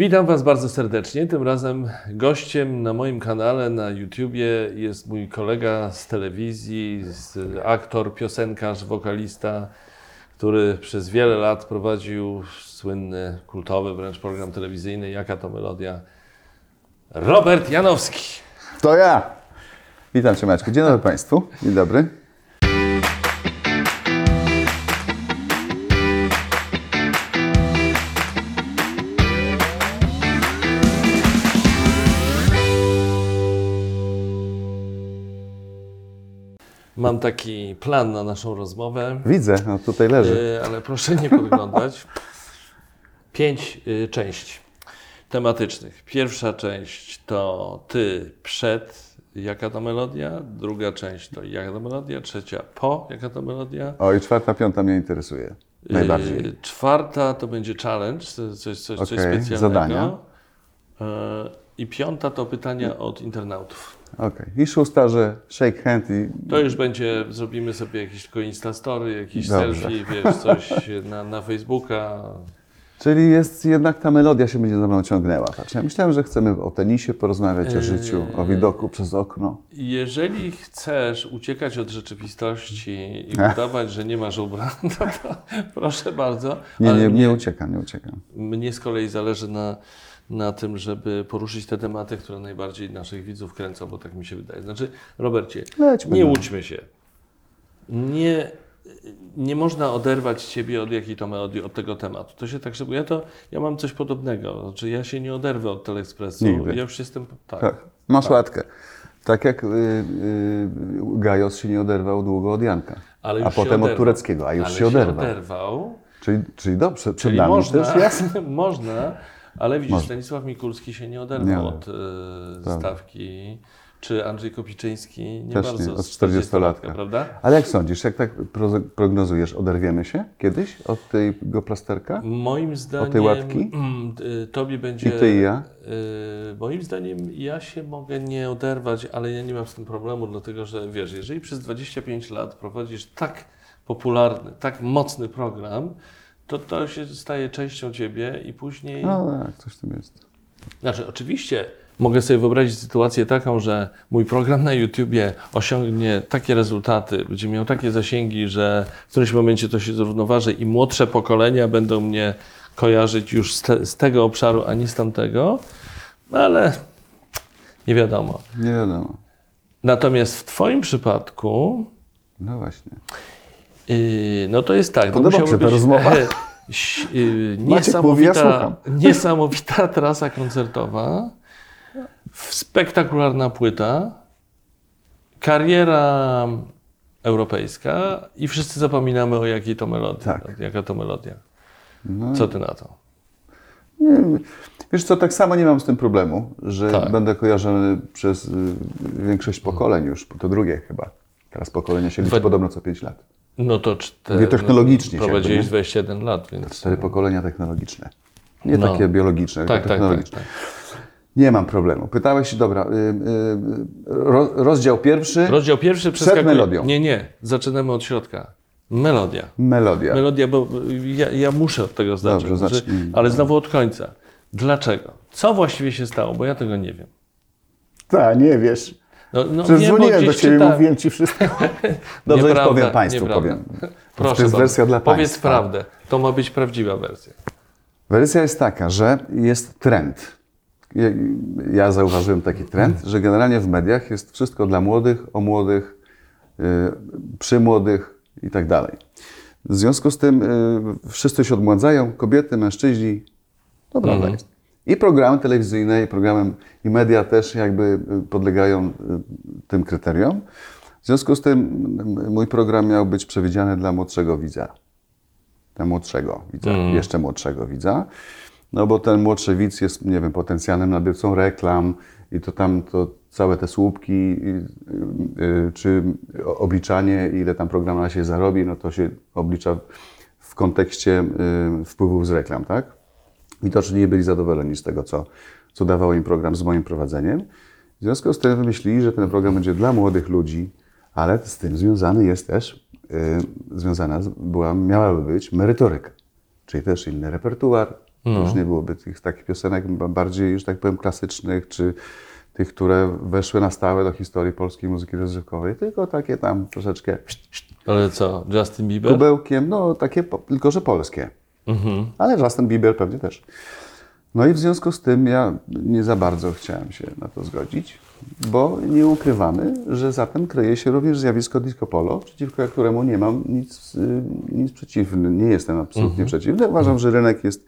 Witam Was bardzo serdecznie. Tym razem gościem na moim kanale na YouTubie jest mój kolega z telewizji, z, aktor, piosenkarz, wokalista, który przez wiele lat prowadził słynny, kultowy wręcz program telewizyjny Jaka to melodia? Robert Janowski. To ja. Witam Cię Maćku. Dzień dobry Państwu. Dzień dobry. Mam taki plan na naszą rozmowę, Widzę, no tutaj leży. e, ale proszę nie podglądać. Pięć y, części tematycznych. Pierwsza część to ty przed Jaka to melodia, druga część to Jaka to melodia, trzecia po Jaka to melodia. O i czwarta, piąta mnie interesuje. Najbardziej. Y, Czwarta to będzie challenge, coś, coś, coś Okej, specjalnego. zadania. I piąta to pytania od internautów. Okej. I szósta, że shake hand i To już będzie, zrobimy sobie jakieś tylko instastory, jakieś Dobrze. selfie, wiesz, coś na, na Facebooka. Czyli jest jednak ta melodia się będzie za mną ciągnęła. Patrz, ja myślałem, że chcemy o tenisie porozmawiać, o życiu, o widoku przez okno. Jeżeli chcesz uciekać od rzeczywistości i udawać, że nie masz ubrań, to, to proszę bardzo. Nie, nie, mnie, nie uciekam, nie uciekam. mnie z kolei zależy na, na tym, żeby poruszyć te tematy, które najbardziej naszych widzów kręcą, bo tak mi się wydaje. Znaczy, Robercie, Lećmy nie łudźmy się. Nie, nie można oderwać ciebie od jakiej to melodii, od tego tematu. To się tak, że ja to, ja mam coś podobnego. Znaczy, ja się nie oderwę od Telekspresu. Nigdy. Ja już jestem, tak. Tak, masz łatkę. Tak jak y, y, Gajos się nie oderwał długo od Janka. Ale a się potem od tureckiego, a już Ale się oderwał. oderwał. Czyli, czyli dobrze, przed Czyli nami można, też jasne. można, ale widzisz, Można. Stanisław Mikulski się nie oderwał od e, stawki, czy Andrzej Kopiczyński nie Też bardzo nie, od z 40-latka. prawda? Ale jak sądzisz, jak tak pro- prognozujesz, oderwiemy się kiedyś od tego plasterka? Moim zdaniem tej łatki? mm, y, tobie będzie... I ty i ja? y, moim zdaniem ja się mogę nie oderwać, ale ja nie mam z tym problemu, dlatego że wiesz, jeżeli przez 25 lat prowadzisz tak popularny, tak mocny program, to to się staje częścią ciebie i później... No tak, coś tym jest. Znaczy, oczywiście mogę sobie wyobrazić sytuację taką, że mój program na YouTubie osiągnie takie rezultaty, będzie miał takie zasięgi, że w którymś momencie to się zrównoważy i młodsze pokolenia będą mnie kojarzyć już z, te, z tego obszaru, a nie z tamtego, no ale nie wiadomo. Nie wiadomo. Natomiast w Twoim przypadku, No właśnie. Yy, no to jest tak. no Podoba musiałoby się ta rozmowa. yy, niesamowita, niesamowita trasa koncertowa, spektakularna płyta, kariera europejska i wszyscy zapominamy o jakiej to melodii. Tak. Jaka to melodia. No, Co ty na to? nie, wiesz co, tak samo nie mam z tym problemu, że Tak. będę kojarzony przez y, większość pokoleń już, to drugie chyba. Teraz pokolenia się liczy Dwa- podobno co 5 lat. No to cztery, technologicznie no, Prowadziłeś jakby, 21 lat, więc... Cztery pokolenia technologiczne. Nie No. takie biologiczne, Tak, tylko tak, tak, technologiczne. tak. Nie mam problemu. Pytałeś, dobra, y, y, ro, rozdział pierwszy, Rozdział pierwszy Przed melodią. Nie, nie. Zaczynamy od środka. Melodia. melodia. Melodia, bo ja, ja muszę od tego zacząć. Dobrze, zacznij. ale znowu od końca. Dlaczego? Co właściwie się stało? Bo ja tego nie wiem. Tak, nie wiesz. No, no, dzwoniłem do Ciebie, czytałem. mówiłem Ci wszystko. Dobrze, Nieprawda, powiem Państwu, nieprawda. powiem. Proszę to jest bardzo. wersja dla Powiedz Państwa. prawdę. To ma być prawdziwa wersja. Wersja jest taka, że jest trend. Ja, zauważyłem taki trend, że generalnie w mediach jest wszystko dla młodych, o młodych, y, przy młodych i tak dalej. W związku z tym y, wszyscy się odmładzają, kobiety, mężczyźni. Prawda Mhm. jest. I programy telewizyjne, i programy, i media też jakby y, podlegają y, tym kryteriom. W związku z tym mój program miał być przewidziany dla młodszego widza dla młodszego widza, jeszcze młodszego widza. No bo ten młodszy widz jest, nie wiem, potencjalnym nabywcą reklam i to tam to całe te słupki, y, czy obliczanie, ile tam program na się zarobi, no to się oblicza w kontekście wpływów z reklam, tak? Widocznie nie byli zadowoleni z tego, co, co dawał im program z moim prowadzeniem. W związku z tym wymyślili, że ten program będzie dla młodych ludzi, ale z tym związany jest też, y, związana była, miałaby być merytoryka. Czyli też inny repertuar, No. Już nie byłoby tych takich piosenek ba- bardziej, że tak powiem, klasycznych, czy tych, które weszły na stałe do historii polskiej muzyki rozrywkowej, tylko takie tam troszeczkę Ale co, Justin Bieber? kubełkiem, no takie, tylko że polskie. Mhm. Ale Justin Bieber pewnie też. No i w związku z tym ja nie za bardzo chciałem się na to zgodzić, bo nie ukrywamy, że za tym kryje się również zjawisko disco polo, przeciwko któremu nie mam nic, y, nic przeciwny, nie jestem absolutnie przeciwny. Uważam, że rynek jest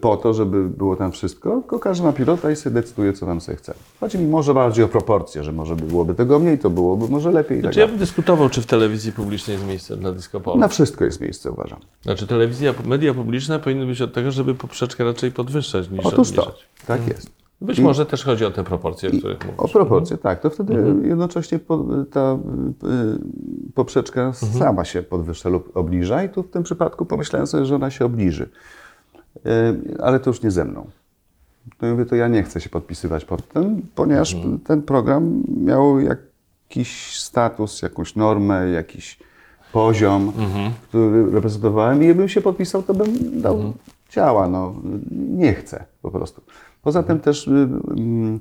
po to, żeby było tam wszystko, tylko każdy ma pilota i sobie decyduje, co tam sobie chce. Chodzi mi może bardziej o proporcje, że może by byłoby tego mniej, to byłoby może lepiej. tak Znaczy ja dalej. bym dyskutował, czy w telewizji publicznej jest miejsce dla disco polo. Na wszystko jest miejsce, uważam. Znaczy telewizja, media publiczne powinny być od tego, żeby poprzeczkę raczej podwyższać niż Otóż to, obniżać. tak jest. Być I- może też chodzi o te proporcje, o których O mówisz. proporcje, tak. To wtedy Mhm. jednocześnie po, ta y, y, poprzeczka Mhm. sama się podwyższa lub obniża i tu w tym przypadku pomyślałem sobie, że ona się obniży. Y, ale to już nie ze mną. To, ja mówię, to ja nie chcę się podpisywać pod tym, ponieważ Mhm. ten program miał jakiś status, jakąś normę, jakiś poziom, Mhm. który reprezentowałem i jakbym się podpisał, to bym dał Mhm. ciała. No, nie chcę po prostu. Poza tym też mm,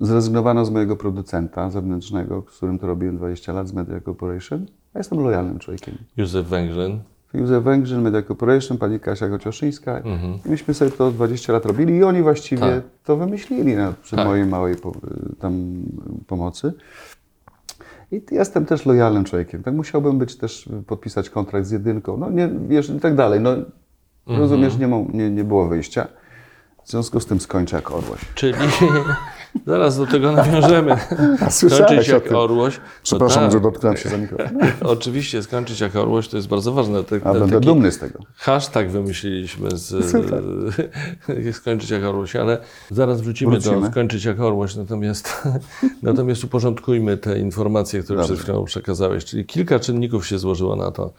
zrezygnowano z mojego producenta zewnętrznego, z którym to robiłem 20 lat, z Media Corporation. Ja jestem lojalnym człowiekiem. Józef Węgrzyn. Józef Węgrzyn, Media Corporation, pani Kasia Gocioszyńska. Mhm. I myśmy sobie to 20 lat robili i oni właściwie Tak. to wymyślili no, przy Tak. mojej małej po, tam pomocy. I jestem też lojalnym człowiekiem. Tak musiałbym być też, podpisać kontrakt z jedynką. No nie, wiesz, i tak dalej. No, Mhm. Rozumiesz, nie, mo- nie, nie było wyjścia. W związku z tym skończę jak orłoś. Czyli zaraz do tego nawiążemy. Skończyć o jak tym. orłoś. No Przepraszam, tak. że dotknąłem się za mikrofon. Oczywiście, skończyć jak orłoś to jest bardzo ważne. Tak, A będę dumny z tego. Hashtag wymyśliliśmy z Super. skończyć jak orłoś, ale zaraz wrócimy, do Wrócimy. skończyć jak orłoś, natomiast, natomiast uporządkujmy te informacje, które Dobrze. przed chwilą przekazałeś. Czyli kilka czynników się złożyło na to.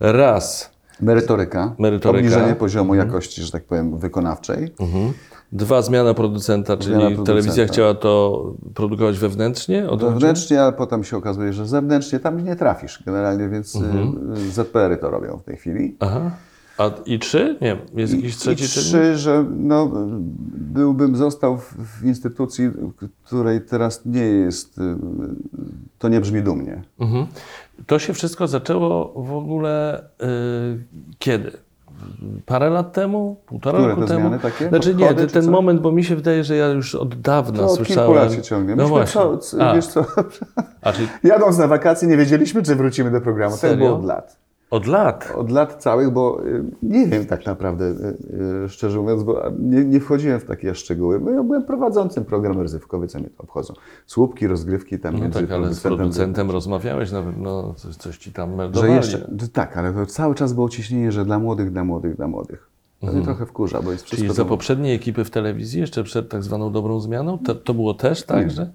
Raz, Merytoryka, Merytoryka. obniżenie poziomu jakości, że tak powiem, wykonawczej. Dwa, zmiana producenta, czyli Zmiana producenta. telewizja chciała to produkować wewnętrznie? Wewnętrznie, a potem się okazuje, że zewnętrznie tam nie trafisz generalnie, więc Mhm. y, ZPR-y to robią w tej chwili. Aha. A i trzy? Nie, jest jakiś I trzeci trzy, że no, byłbym został w, w instytucji, której teraz nie jest, y, to nie brzmi dumnie. Mhm. To się wszystko zaczęło w ogóle y, kiedy? Parę lat temu? Półtora Które roku te temu? takie? Znaczy nie, Podchody ten, czy ten moment, bo mi się wydaje, że ja już od dawna To od słyszałem. kilku lat się ciągnie. No właśnie. co, co, A, wiesz co, a czyli jadąc na wakacje nie wiedzieliśmy, czy wrócimy do programu. Tak Serio? było od lat. Od lat. Od lat całych, bo y, nie wiem tak naprawdę, y, y, szczerze mówiąc, bo nie, nie wchodziłem w takie szczegóły. Bo ja byłem prowadzącym program rozrywkowy, co mnie to obchodzą. Słupki, rozgrywki tam No między tak, ale z producentem- rozmawiałeś na pewno, coś, coś ci tam Że meldowali. jeszcze, tak, ale to cały czas było ciśnienie, że dla młodych, dla młodych, dla młodych. To mnie trochę wkurza, bo jest Czyli wszystko... za do- poprzedniej ekipy w telewizji, jeszcze przed tak zwaną dobrą zmianą, to, to było też tak, że,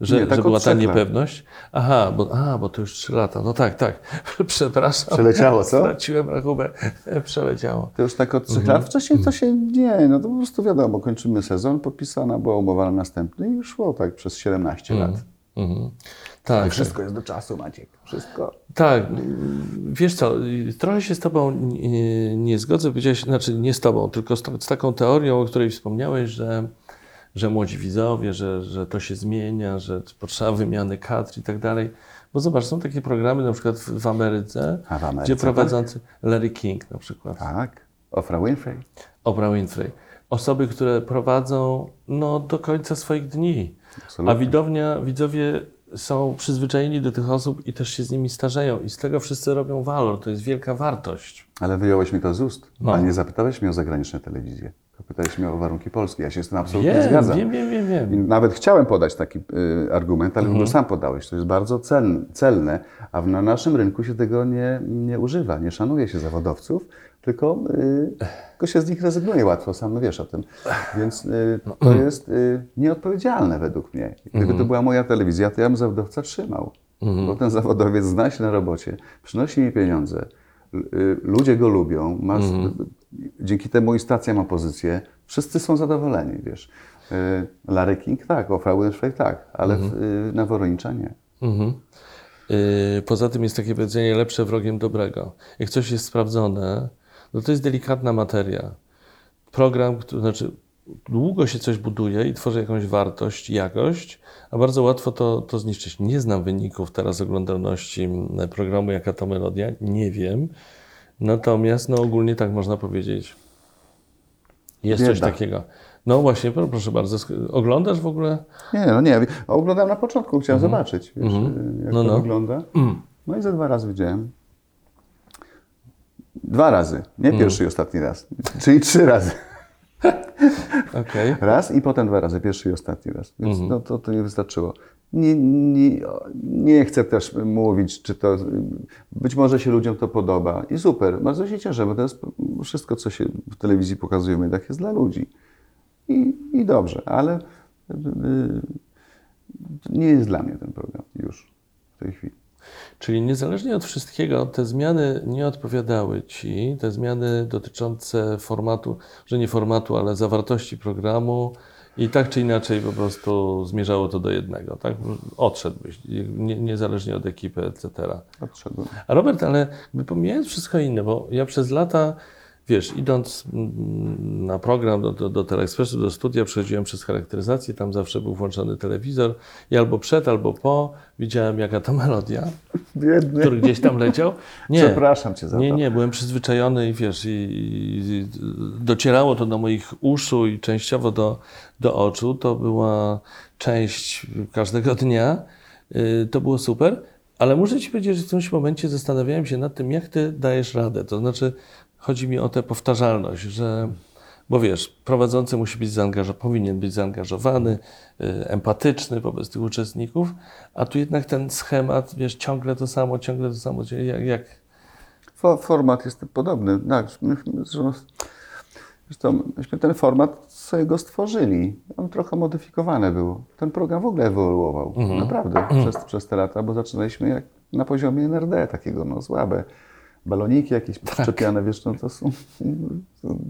że, Nie, tak że była ta niepewność? Aha, bo, a, bo to już trzy lata. No tak, tak. Przepraszam. Przeleciało, co? Straciłem rachubę. Przeleciało. To już tak od trzech Mhm. lat. Wcześniej to się nie, no to po prostu wiadomo, kończymy sezon, podpisana była umowa na następny i szło tak przez 17 lat. Mhm. Tak, tak. Wszystko jest do czasu, Maciek. Wszystko. Tak, wiesz co, trochę się z Tobą nie, nie zgodzę, powiedziałeś, znaczy nie z Tobą, tylko z, z taką teorią, o której wspomniałeś, że, że młodzi widzowie, że, że to się zmienia, że potrzeba wymiany kadr i tak dalej. Bo zobacz, są takie programy na przykład w, Ameryce, A w Ameryce, gdzie prowadzący Larry King na przykład, Tak. Ofra Winfrey. Oprah Winfrey, osoby, które prowadzą no, do końca swoich dni, a Absolutnie. widownia, widzowie są przyzwyczajeni do tych osób i też się z nimi starzeją i z tego wszyscy robią walor, to jest wielka wartość. Ale wyjąłeś mi to z ust. No. A nie zapytałeś mnie o zagraniczne telewizje. Pytałeś mnie o warunki polskie. Ja się z tym absolutnie Wiem, zgadzam. wiem, wiem, wiem, wiem. I nawet chciałem podać taki y, argument, ale Mhm. go sam podałeś. To jest bardzo celne, celne a na naszym rynku się tego nie, nie używa. Nie szanuje się zawodowców, tylko, y, tylko się z nich rezygnuje łatwo, sam wiesz o tym. Więc y, No. to jest y, nieodpowiedzialne według mnie. Gdyby Mhm. to była moja telewizja, to ja bym zawodowca trzymał. Bo ten zawodowiec zna się na robocie, przynosi mi pieniądze, y, ludzie go lubią, ma, Mhm. Dzięki temu i stacja ma pozycję, wszyscy są zadowoleni, wiesz. Y, Larry King tak, Oprah Winfrey tak, ale w, y, na Woronicza nie. Mhm. Yy, poza tym jest takie powiedzenie lepsze wrogiem dobrego. Jak coś jest sprawdzone, no to jest delikatna materia. Program, który, znaczy długo się coś buduje i tworzy jakąś wartość, jakość, a bardzo łatwo to, to zniszczyć. Nie znam wyników teraz oglądalności programu Jaka to Melodia, nie wiem. Natomiast no, ogólnie tak można powiedzieć. Jest Bieda. coś takiego. No właśnie, proszę bardzo. Oglądasz w ogóle? Nie, no nie. Oglądałem na początku, chciałem mhm. zobaczyć, wiesz, mhm. jak no, to no. wygląda. Mm. No i za dwa razy widziałem. Dwa razy, nie mm. pierwszy i ostatni raz. Czyli trzy razy. Okay. Raz i potem dwa razy, pierwszy i ostatni raz. Więc -hmm. no, to, to nie wystarczyło. Nie, nie, nie chcę też mówić, czy to. Być może się ludziom to podoba i super. Bardzo się cieszę, bo to jest wszystko, co się w telewizji pokazuje mediach, jest dla ludzi. I, i dobrze, ale y, nie jest dla mnie ten program już w tej chwili. Czyli niezależnie od wszystkiego, te zmiany nie odpowiadały Ci, te zmiany dotyczące formatu, że nie formatu, ale zawartości programu i tak czy inaczej po prostu zmierzało to do jednego, tak? Odszedłbyś, nie, niezależnie od ekipy, etc. Odszedłem. A Robert, ale pomijając wszystko inne, bo ja przez lata wiesz, idąc na program do, do, do Teleekspresu, do studia, przechodziłem przez charakteryzację, tam zawsze był włączony telewizor i albo przed, albo po widziałem jaka to melodia, Biedny. który gdzieś tam leciał. Nie, Przepraszam Cię za nie, to. Nie, nie, byłem przyzwyczajony i wiesz, i, i, docierało to do moich uszu i częściowo do, do oczu. To była część każdego dnia. Y, to było super. Ale muszę Ci powiedzieć, że w którymś momencie zastanawiałem się nad tym, jak Ty dajesz radę. To znaczy, Chodzi mi o tę powtarzalność, że, bo wiesz, prowadzący musi być zaangażowany, powinien być zaangażowany, y, empatyczny wobec tych uczestników, a tu jednak ten schemat, wiesz, ciągle to samo, ciągle to samo, jak... jak... Format jest podobny, tak. Zresztą myśmy ten format sobie go stworzyli. On trochę modyfikowany był. Ten program w ogóle ewoluował, mhm. naprawdę, mhm. przez, przez te lata, bo zaczynaliśmy jak na poziomie NRD, takiego no słabe baloniki jakieś tak. przyczepiane, wiesz, no to są,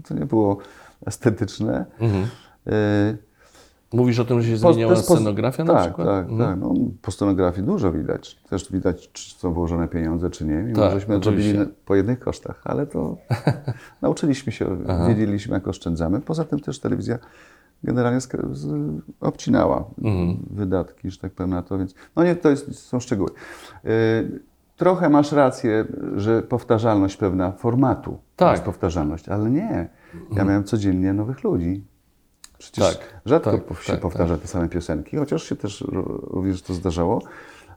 to nie było estetyczne. Mhm. Y Mówisz o tym, że się zmieniała po, scenografia na tak, przykład? Tak, mhm. tak. No, po scenografii dużo widać. Też widać, czy są włożone pieniądze, czy nie. Mimo, tak, żeśmy oczywiście. robili po jednych kosztach, ale to nauczyliśmy się, Aha. wiedzieliśmy, jak oszczędzamy. Poza tym też telewizja generalnie obcinała mhm. wydatki, że tak powiem, na to, więc no nie, to jest, są szczegóły. Y trochę masz rację, że powtarzalność pewna formatu tak. jest powtarzalność, ale nie. Ja mhm. miałem codziennie nowych ludzi. Przecież tak, rzadko tak, się tak, powtarza tak. te same piosenki, chociaż się też również to zdarzało,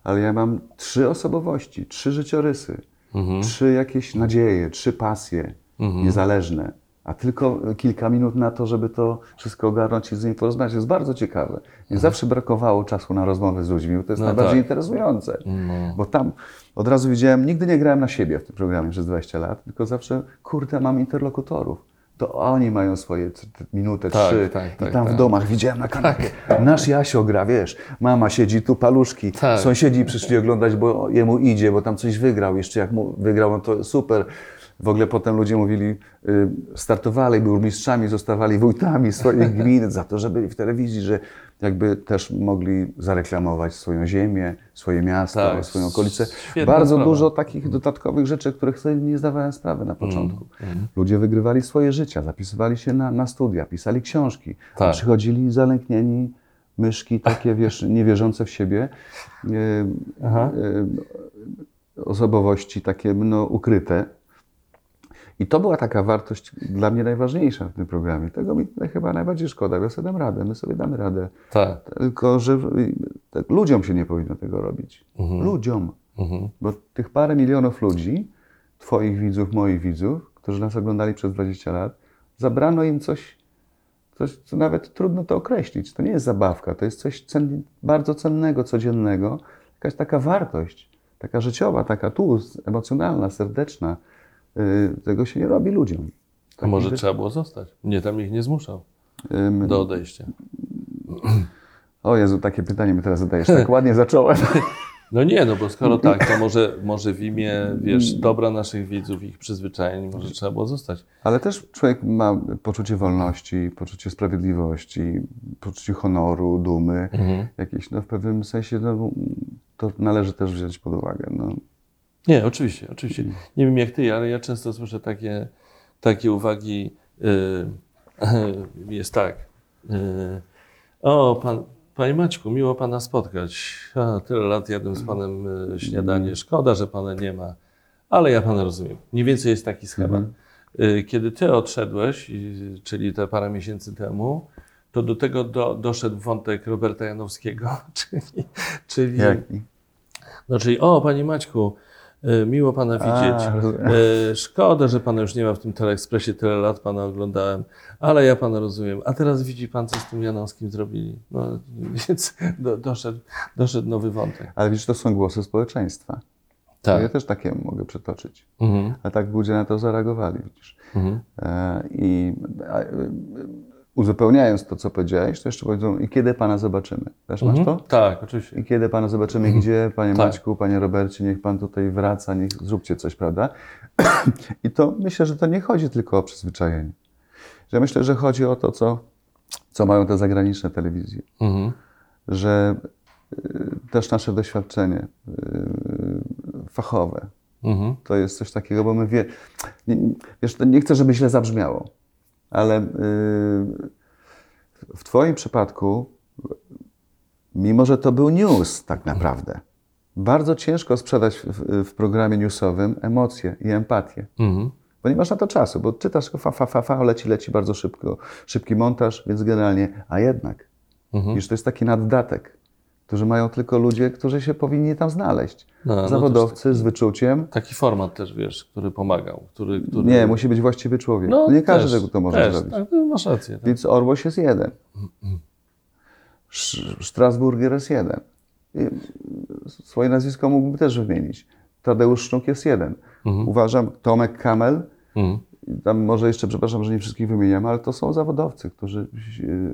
ale ja mam trzy osobowości, trzy życiorysy, mhm. trzy jakieś nadzieje, trzy pasje mhm. niezależne a tylko kilka minut na to, żeby to wszystko ogarnąć i z nimi porozmawiać. jest bardzo ciekawe. Nie mhm. zawsze brakowało czasu na rozmowę z ludźmi, bo to jest no najbardziej tak. interesujące. No. Bo tam od razu widziałem, nigdy nie grałem na siebie w tym programie przez 20 lat, tylko zawsze, kurde, mam interlokutorów to oni mają swoje minutę, tak, trzy tak, tak, i tam w tak. domach widziałem na kanapie. Tak. Nasz Jasio gra, wiesz, mama siedzi tu, paluszki, tak. sąsiedzi przyszli oglądać, bo jemu idzie, bo tam coś wygrał, jeszcze jak mu wygrał, no to super. W ogóle potem ludzie mówili, y, startowali burmistrzami, zostawali wójtami swoich gmin za to, że byli w telewizji, że jakby też mogli zareklamować swoją ziemię, swoje miasto, tak, swoją okolicę. Bardzo sprawa. dużo takich dodatkowych rzeczy, których sobie nie zdawałem sprawy na początku. Mm, mm. Ludzie wygrywali swoje życia, zapisywali się na, na studia, pisali książki, tak. przychodzili zalęknieni myszki, takie wiesz, niewierzące w siebie, e, e, osobowości takie no, ukryte, i to była taka wartość dla mnie najważniejsza w tym programie. Tego mi chyba najbardziej szkoda. Ja sobie dam radę, my sobie damy radę. Tak. Tylko, że tak, ludziom się nie powinno tego robić. Mhm. Ludziom. Mhm. Bo tych parę milionów ludzi, Twoich widzów, moich widzów, którzy nas oglądali przez 20 lat, zabrano im coś, coś co nawet trudno to określić. To nie jest zabawka, to jest coś cen, bardzo cennego, codziennego. Jakaś taka wartość, taka życiowa, taka tu, emocjonalna, serdeczna. Y, tego się nie robi ludziom. A może trzeba było zostać? Nie, tam ich nie zmuszał do odejścia. O Jezu, takie pytanie mi teraz zadajesz. Tak ładnie zacząłem. No nie, no bo skoro tak, to może, może w imię, wiesz, dobra naszych widzów, ich przyzwyczajeń, może trzeba było zostać. Ale też człowiek ma poczucie wolności, poczucie sprawiedliwości, poczucie honoru, dumy, mhm. jakieś, no w pewnym sensie, no, to należy też wziąć pod uwagę. No. Nie, oczywiście, oczywiście. Nie wiem jak ty, ale ja często słyszę takie, takie uwagi. y, Jest tak. y, O, pan, panie Maćku, miło pana spotkać. A, tyle lat jadłem z panem śniadanie. Szkoda, że pana nie ma, ale ja pana rozumiem. Mniej więcej jest taki schemat. Y, Kiedy ty odszedłeś, czyli te parę miesięcy temu, to do tego do, doszedł wątek Roberta Janowskiego, czyli, czyli Jaki? no czyli, o, panie Maćku, miło pana widzieć. A. Y, Szkoda, że pana już nie ma w tym Teleekspresie, tyle lat pana oglądałem, ale ja pana rozumiem. A teraz widzi pan, co z tym Janowskim zrobili. No, więc do, doszedł, doszedł nowy wątek. Ale widzisz, to są głosy społeczeństwa. Tak. Ja też takie mogę przytoczyć. Mhm, A tak ludzie na to zareagowali, widzisz. mhm. E, I e, uzupełniając to, co powiedziałeś, to jeszcze powiedzą, i kiedy Pana zobaczymy? Też masz Mhm. to? Tak, oczywiście. I kiedy Pana zobaczymy, gdzie, Panie Tak. Maćku, Panie Robercie, niech Pan tutaj wraca, niech zróbcie coś, prawda? I to myślę, że to nie chodzi tylko o przyzwyczajenie. Że myślę, że chodzi o to, co, co mają te zagraniczne telewizje. Mhm. Że y, też nasze doświadczenie y, fachowe, Mhm. to jest coś takiego, bo my wie, wiesz, nie chcę, żeby źle zabrzmiało, ale y, w Twoim przypadku, mimo że to był news tak naprawdę, bardzo ciężko sprzedać w, w, programie newsowym emocje i empatię. Mhm. Bo nie masz na to czasu, bo czytasz fa, fa, fa, fa, leci, leci bardzo szybko, szybki montaż, więc generalnie, a jednak, Mhm. iż to jest taki naddatek, którzy mają tylko ludzie, którzy się powinni tam znaleźć. No, no Zawodowcy z wyczuciem, Taki format też, wiesz, który pomagał. Który, który... Nie, musi być właściwy człowiek. no, nie każdy też, tego to może też, zrobić. Tak, no, masz rację. Tak. Więc Orłoś jest jeden. Strasburger jest jeden. I swoje nazwisko mógłbym też wymienić. Tadeusz Sznuk jest jeden. Uważam, Tomek Kamel, Mhm. Tam może jeszcze, przepraszam, że nie wszystkich wymieniam, ale to są zawodowcy, którzy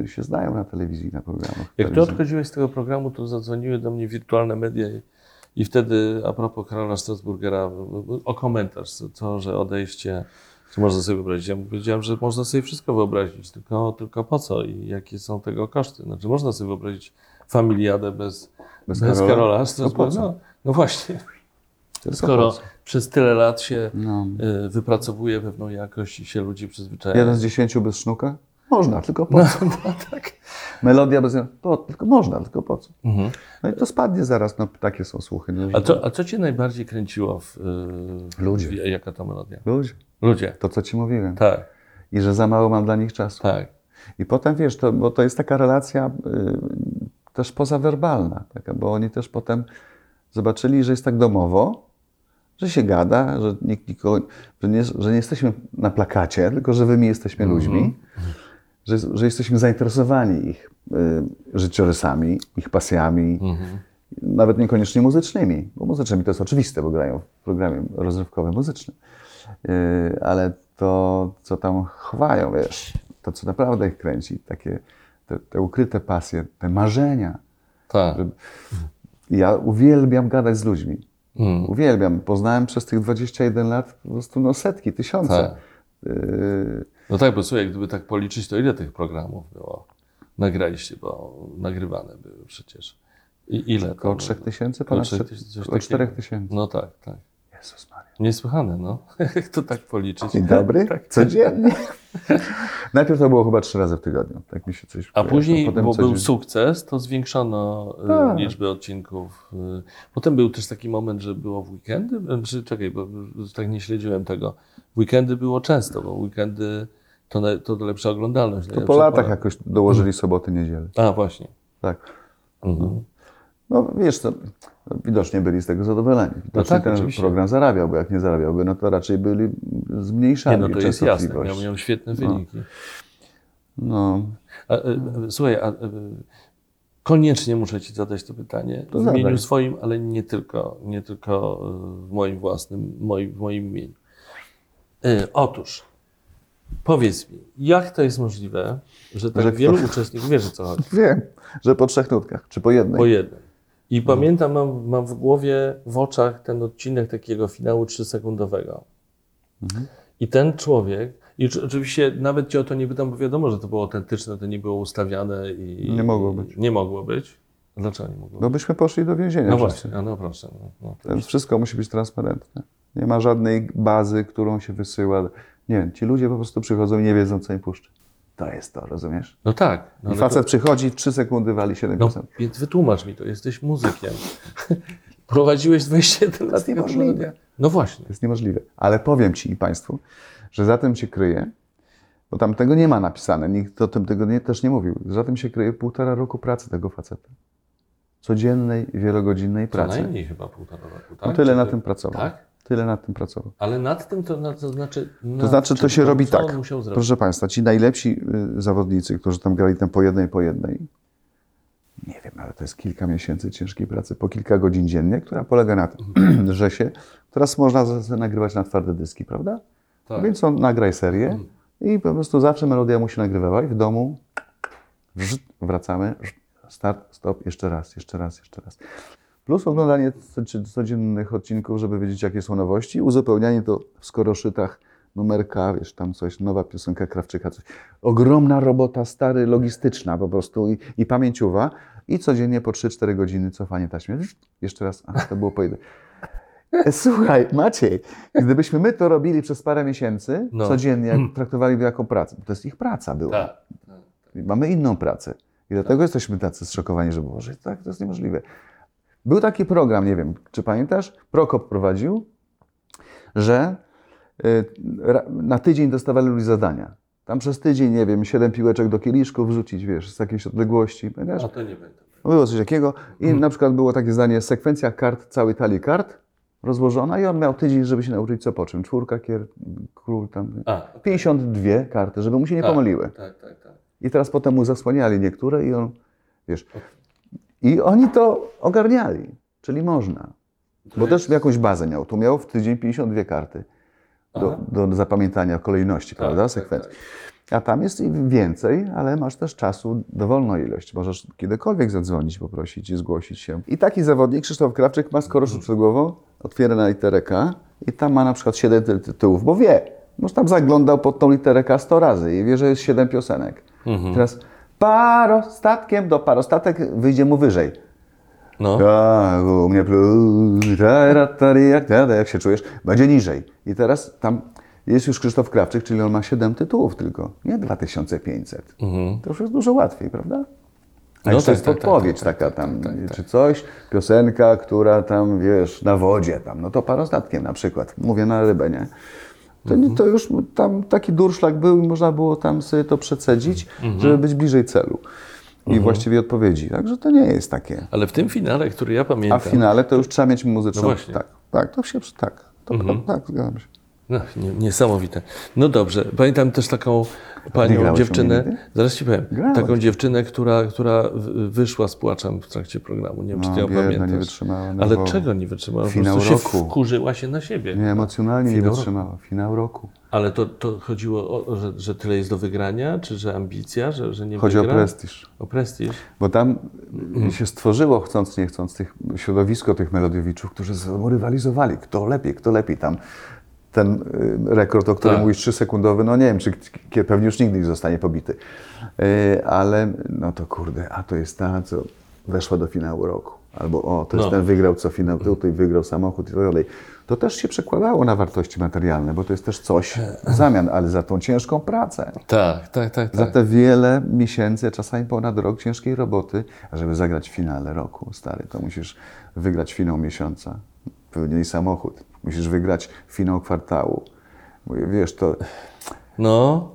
się, znają na telewizji, na programach. Jak ty odchodziłeś z tego programu, to zadzwoniły do mnie wirtualne media i, i wtedy a propos Karola Strasburgera o komentarz, to, że odejście, czy można sobie wyobrazić. Ja mu powiedziałem, że można sobie wszystko wyobrazić, tylko, tylko po co i jakie są tego koszty. Znaczy można sobie wyobrazić familiadę bez, Bez bez, Karola? Karola, Strasburgera. No, no właśnie, Tylko skoro przez tyle lat się No. y, wypracowuje pewną jakość i się ludzi przyzwyczaja. Jeden z dziesięciu bez sznuka? Można, tylko po no, co? no, tak. Melodia bez... Po, tylko można, tylko po co? Mhm. No i to spadnie zaraz, no takie są słuchy. No, A, co, a co cię najbardziej kręciło w, y, w Ludzie. w- Jaka to melodia? Ludzie, Ludzie. to co ci mówiłem. Tak, I że za mało mam dla nich czasu. tak. I potem wiesz, to, bo to jest taka relacja y, też pozawerbalna, taka, bo oni też potem zobaczyli, że jest tak domowo, że się gada, że, nikt nikogo, że, nie, że nie jesteśmy na plakacie, tylko że my jesteśmy ludźmi, że, że jesteśmy zainteresowani ich y, życiorysami, ich pasjami, nawet niekoniecznie muzycznymi, bo muzycznymi to jest oczywiste, bo grają w programie rozrywkowym muzycznym, Yy, ale to, co tam chwają, wiesz, to, co naprawdę ich kręci, takie te, te ukryte pasje, te marzenia. tak. Ja uwielbiam gadać z ludźmi. Mm. Uwielbiam. Poznałem przez tych 21 lat po prostu no, setki, tysiące. Tak. Yy, No tak, bo słuchaj, gdyby tak policzyć, to ile tych programów było? Nagraliście, bo nagrywane były przecież. I ile? około to 3 było? tysięcy, Około ponad 3 3 tysięcy, coś około takiego. 4 tysięcy. No tak, tak. Jezus Maria. Niesłychane, no. Jak to tak policzyć? Dzień dobry, Tak. codziennie. Najpierw to było chyba trzy razy w tygodniu. Tak mi się coś A później, Potem bo był codziennie. sukces, to zwiększono y, Tak. liczbę odcinków. y. Potem był też taki moment, że było w weekendy. Czy, czekaj, bo tak nie śledziłem tego. Weekendy było często, bo weekendy to, na, to lepsza oglądalność. To po latach pora. jakoś dołożyli soboty, niedzielę. A, właśnie. Tak. Mhm. No wiesz co, widocznie byli z tego zadowoleni. Widocznie tak, ten oczywiście. program zarabiał, bo jak nie zarabiałby, no to raczej byli zmniejszali Nie, no to jest jasne. Miał, miał świetne wyniki. No, A, y, y, słuchaj, a, y, koniecznie muszę Ci zadać to pytanie To w zadaj. imieniu swoim, ale nie tylko, nie tylko y, w moim własnym, moim, w moim imieniu. Otóż, powiedz mi, jak to jest możliwe, że tak Że wielu kto- uczestników, wiesz o co chodzi, wiem, że po trzech nutkach, czy po jednej. po jednym. I pamiętam, mam, mam w głowie, w oczach ten odcinek takiego finału trzysekundowego. I ten człowiek, i oczy- oczywiście nawet Cię o to nie pytam, bo wiadomo, że to było autentyczne, to nie było ustawiane i... Nie mogło być. Nie mogło być. Dlaczego nie mogło być? No byśmy poszli do więzienia. No właśnie, a no proszę. No, no, wszystko musi być transparentne. Nie ma żadnej bazy, którą się wysyła Nie, ci ludzie po prostu przychodzą i nie wiedzą, co im puszczy. To jest to, rozumiesz? No tak. No, I ale facet przychodzi i w 3 sekundy wali 7%. to, no, więc wytłumacz mi to, jesteś muzykiem. Prowadziłeś 21 lat. jest niemożliwe. No właśnie. To jest niemożliwe. Ale powiem Ci i Państwu, że za tym się kryje, bo tam tego nie ma napisane, nikt o tym tego nie, też nie mówił, za tym się kryje półtora roku pracy tego faceta. Codziennej, wielogodzinnej Co pracy. najmniej chyba półtora roku, tak? No tyle Czy na ty- tym pracował. Tak? Tyle nad tym pracował. Ale nad tym to, na- to znaczy... To znaczy, to się robi tak. Proszę Państwa, ci najlepsi y, zawodnicy, którzy tam grali tam po jednej, po jednej, nie wiem, ale to jest kilka miesięcy ciężkiej pracy, po kilka godzin dziennie, która polega na tym, że się, teraz można nagrywać na twarde dyski, prawda? Tak. Więc on nagraj serię i po prostu zawsze melodia musi nagrywała i w domu wracamy, start, stop, jeszcze raz, jeszcze raz, jeszcze raz. Plus oglądanie codziennych odcinków, żeby wiedzieć, jakie są nowości, uzupełnianie to w skoroszytach numerka, wiesz, tam coś, nowa piosenka Krawczyka, coś. Ogromna robota, stary, logistyczna po prostu i, i pamięciowa i codziennie po 3-4 godziny cofanie taśmy. Jeszcze raz, to było po jednym. E, Słuchaj, Maciej, gdybyśmy my to robili przez parę miesięcy, No. codziennie, jak traktowali to jako pracę, bo to jest ich praca była. Tak. Mamy inną pracę. I dlatego jesteśmy tacy zszokowani, że Boże, tak, to jest niemożliwe. Był taki program, nie wiem, czy pamiętasz? Prokop prowadził, że y, na tydzień dostawali ludzie zadania. Tam przez tydzień, nie wiem, siedem piłeczek do kieliszków wrzucić, wiesz, z jakiejś odległości. Pamiętasz? A to nie będę. Było coś takiego. I na przykład było takie zdanie, sekwencja kart, całej talii kart rozłożona i on miał tydzień, żeby się nauczyć co po czym. Czwórka, kier, król, tam. A, 52 karty, żeby mu się nie tak, pomyliły. Tak, tak, tak. I teraz potem mu zasłaniali niektóre i on, wiesz, i oni to ogarniali, czyli można. Bo też jakąś bazę miał. Tu miał w tydzień 52 karty do, do zapamiętania kolejności, prawda, tak, sekwencji. tak. A tam jest i więcej, ale masz też czasu, dowolną ilość. Możesz kiedykolwiek zadzwonić, poprosić i zgłosić się. I taki zawodnik, Krzysztof Krawczyk, ma skoro przed głową, otwiera na literę K i tam ma na przykład 7 ty- tytułów, bo wie. Może tam zaglądał pod tą literę K 100 razy i wie, że jest 7 piosenek. Teraz parostatkiem do parostatek wyjdzie mu wyżej. No, Tak, u mnie plus, jak, się czujesz, będzie niżej. I teraz tam jest już Krzysztof Krawczyk, czyli on ma 7 tytułów tylko, nie 2500. To już jest dużo łatwiej, prawda? A No tak, jest tak, tak, podpowiedź tak, taka tam, czy coś, piosenka, która tam, wiesz, na wodzie tam, no to parostatkiem na przykład, mówię na rybę, nie? To, nie- to już tam taki durszlak był i można było tam sobie to przecedzić, żeby być bliżej celu i właściwej odpowiedzi. Także to nie jest takie. ale w tym finale, który ja A pamiętam... w finale to już trzeba mieć muzyczną. No właśnie. tak, tak, to się tak. To, tak, zgadzam się. No, nie, niesamowite. No dobrze, pamiętam też taką panią dziewczynę, zaraz ci powiem, Grałeś. taką dziewczynę, która, która wyszła z płaczem w trakcie programu. Nie wiem, czy No, ty ją biedna, nie pamiętasz. wytrzymała Ale nerwowo. czego nie wytrzymała? Po Finał prostu się roku. wkurzyła się na siebie. Nie, emocjonalnie nie Finał wytrzymała. Finał roku. Ale to, to chodziło o, że, że tyle jest do wygrania, czy że ambicja, że, że nie Chodzi wygra? o prestiż. O prestiż. Bo tam Mhm. się stworzyło, chcąc nie chcąc, tych, środowisko tych melodiowiczów, którzy rywalizowali. Kto lepiej, kto lepiej. Tam ten y, rekord, o którym Tak. mówisz, 3-sekundowy, no nie wiem, czy pewnie już nigdy nie zostanie pobity. Y, Ale no to kurde, a to jest ta, co weszła do finału roku. Albo o, to jest No. ten wygrał co finał, tutaj wygrał samochód i tak dalej. To też się przekładało na wartości materialne, bo to jest też coś w zamian, ale za tą ciężką pracę. Tak, tak, tak. Za tak. te wiele miesięcy, czasami ponad rok ciężkiej roboty, a żeby zagrać w finale roku, stary, to musisz wygrać finał miesiąca, pewnie i samochód. Musisz wygrać finał kwartału. Mówię, Wiesz, to No,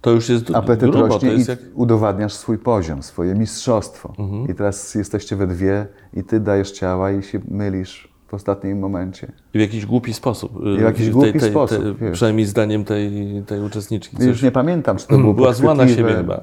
to już jest apetyt grubo. Rośnie i jak... Mhm. udowadniasz swój poziom, swoje mistrzostwo. I teraz jesteście we dwie i ty dajesz ciała i się mylisz w ostatnim momencie. W jakiś głupi sposób. w jakiś głupi sposób, wiesz. Przynajmniej zdaniem tej, tej uczestniczki. Już Coś... nie pamiętam, czy to było Była zła na siebie chyba. y,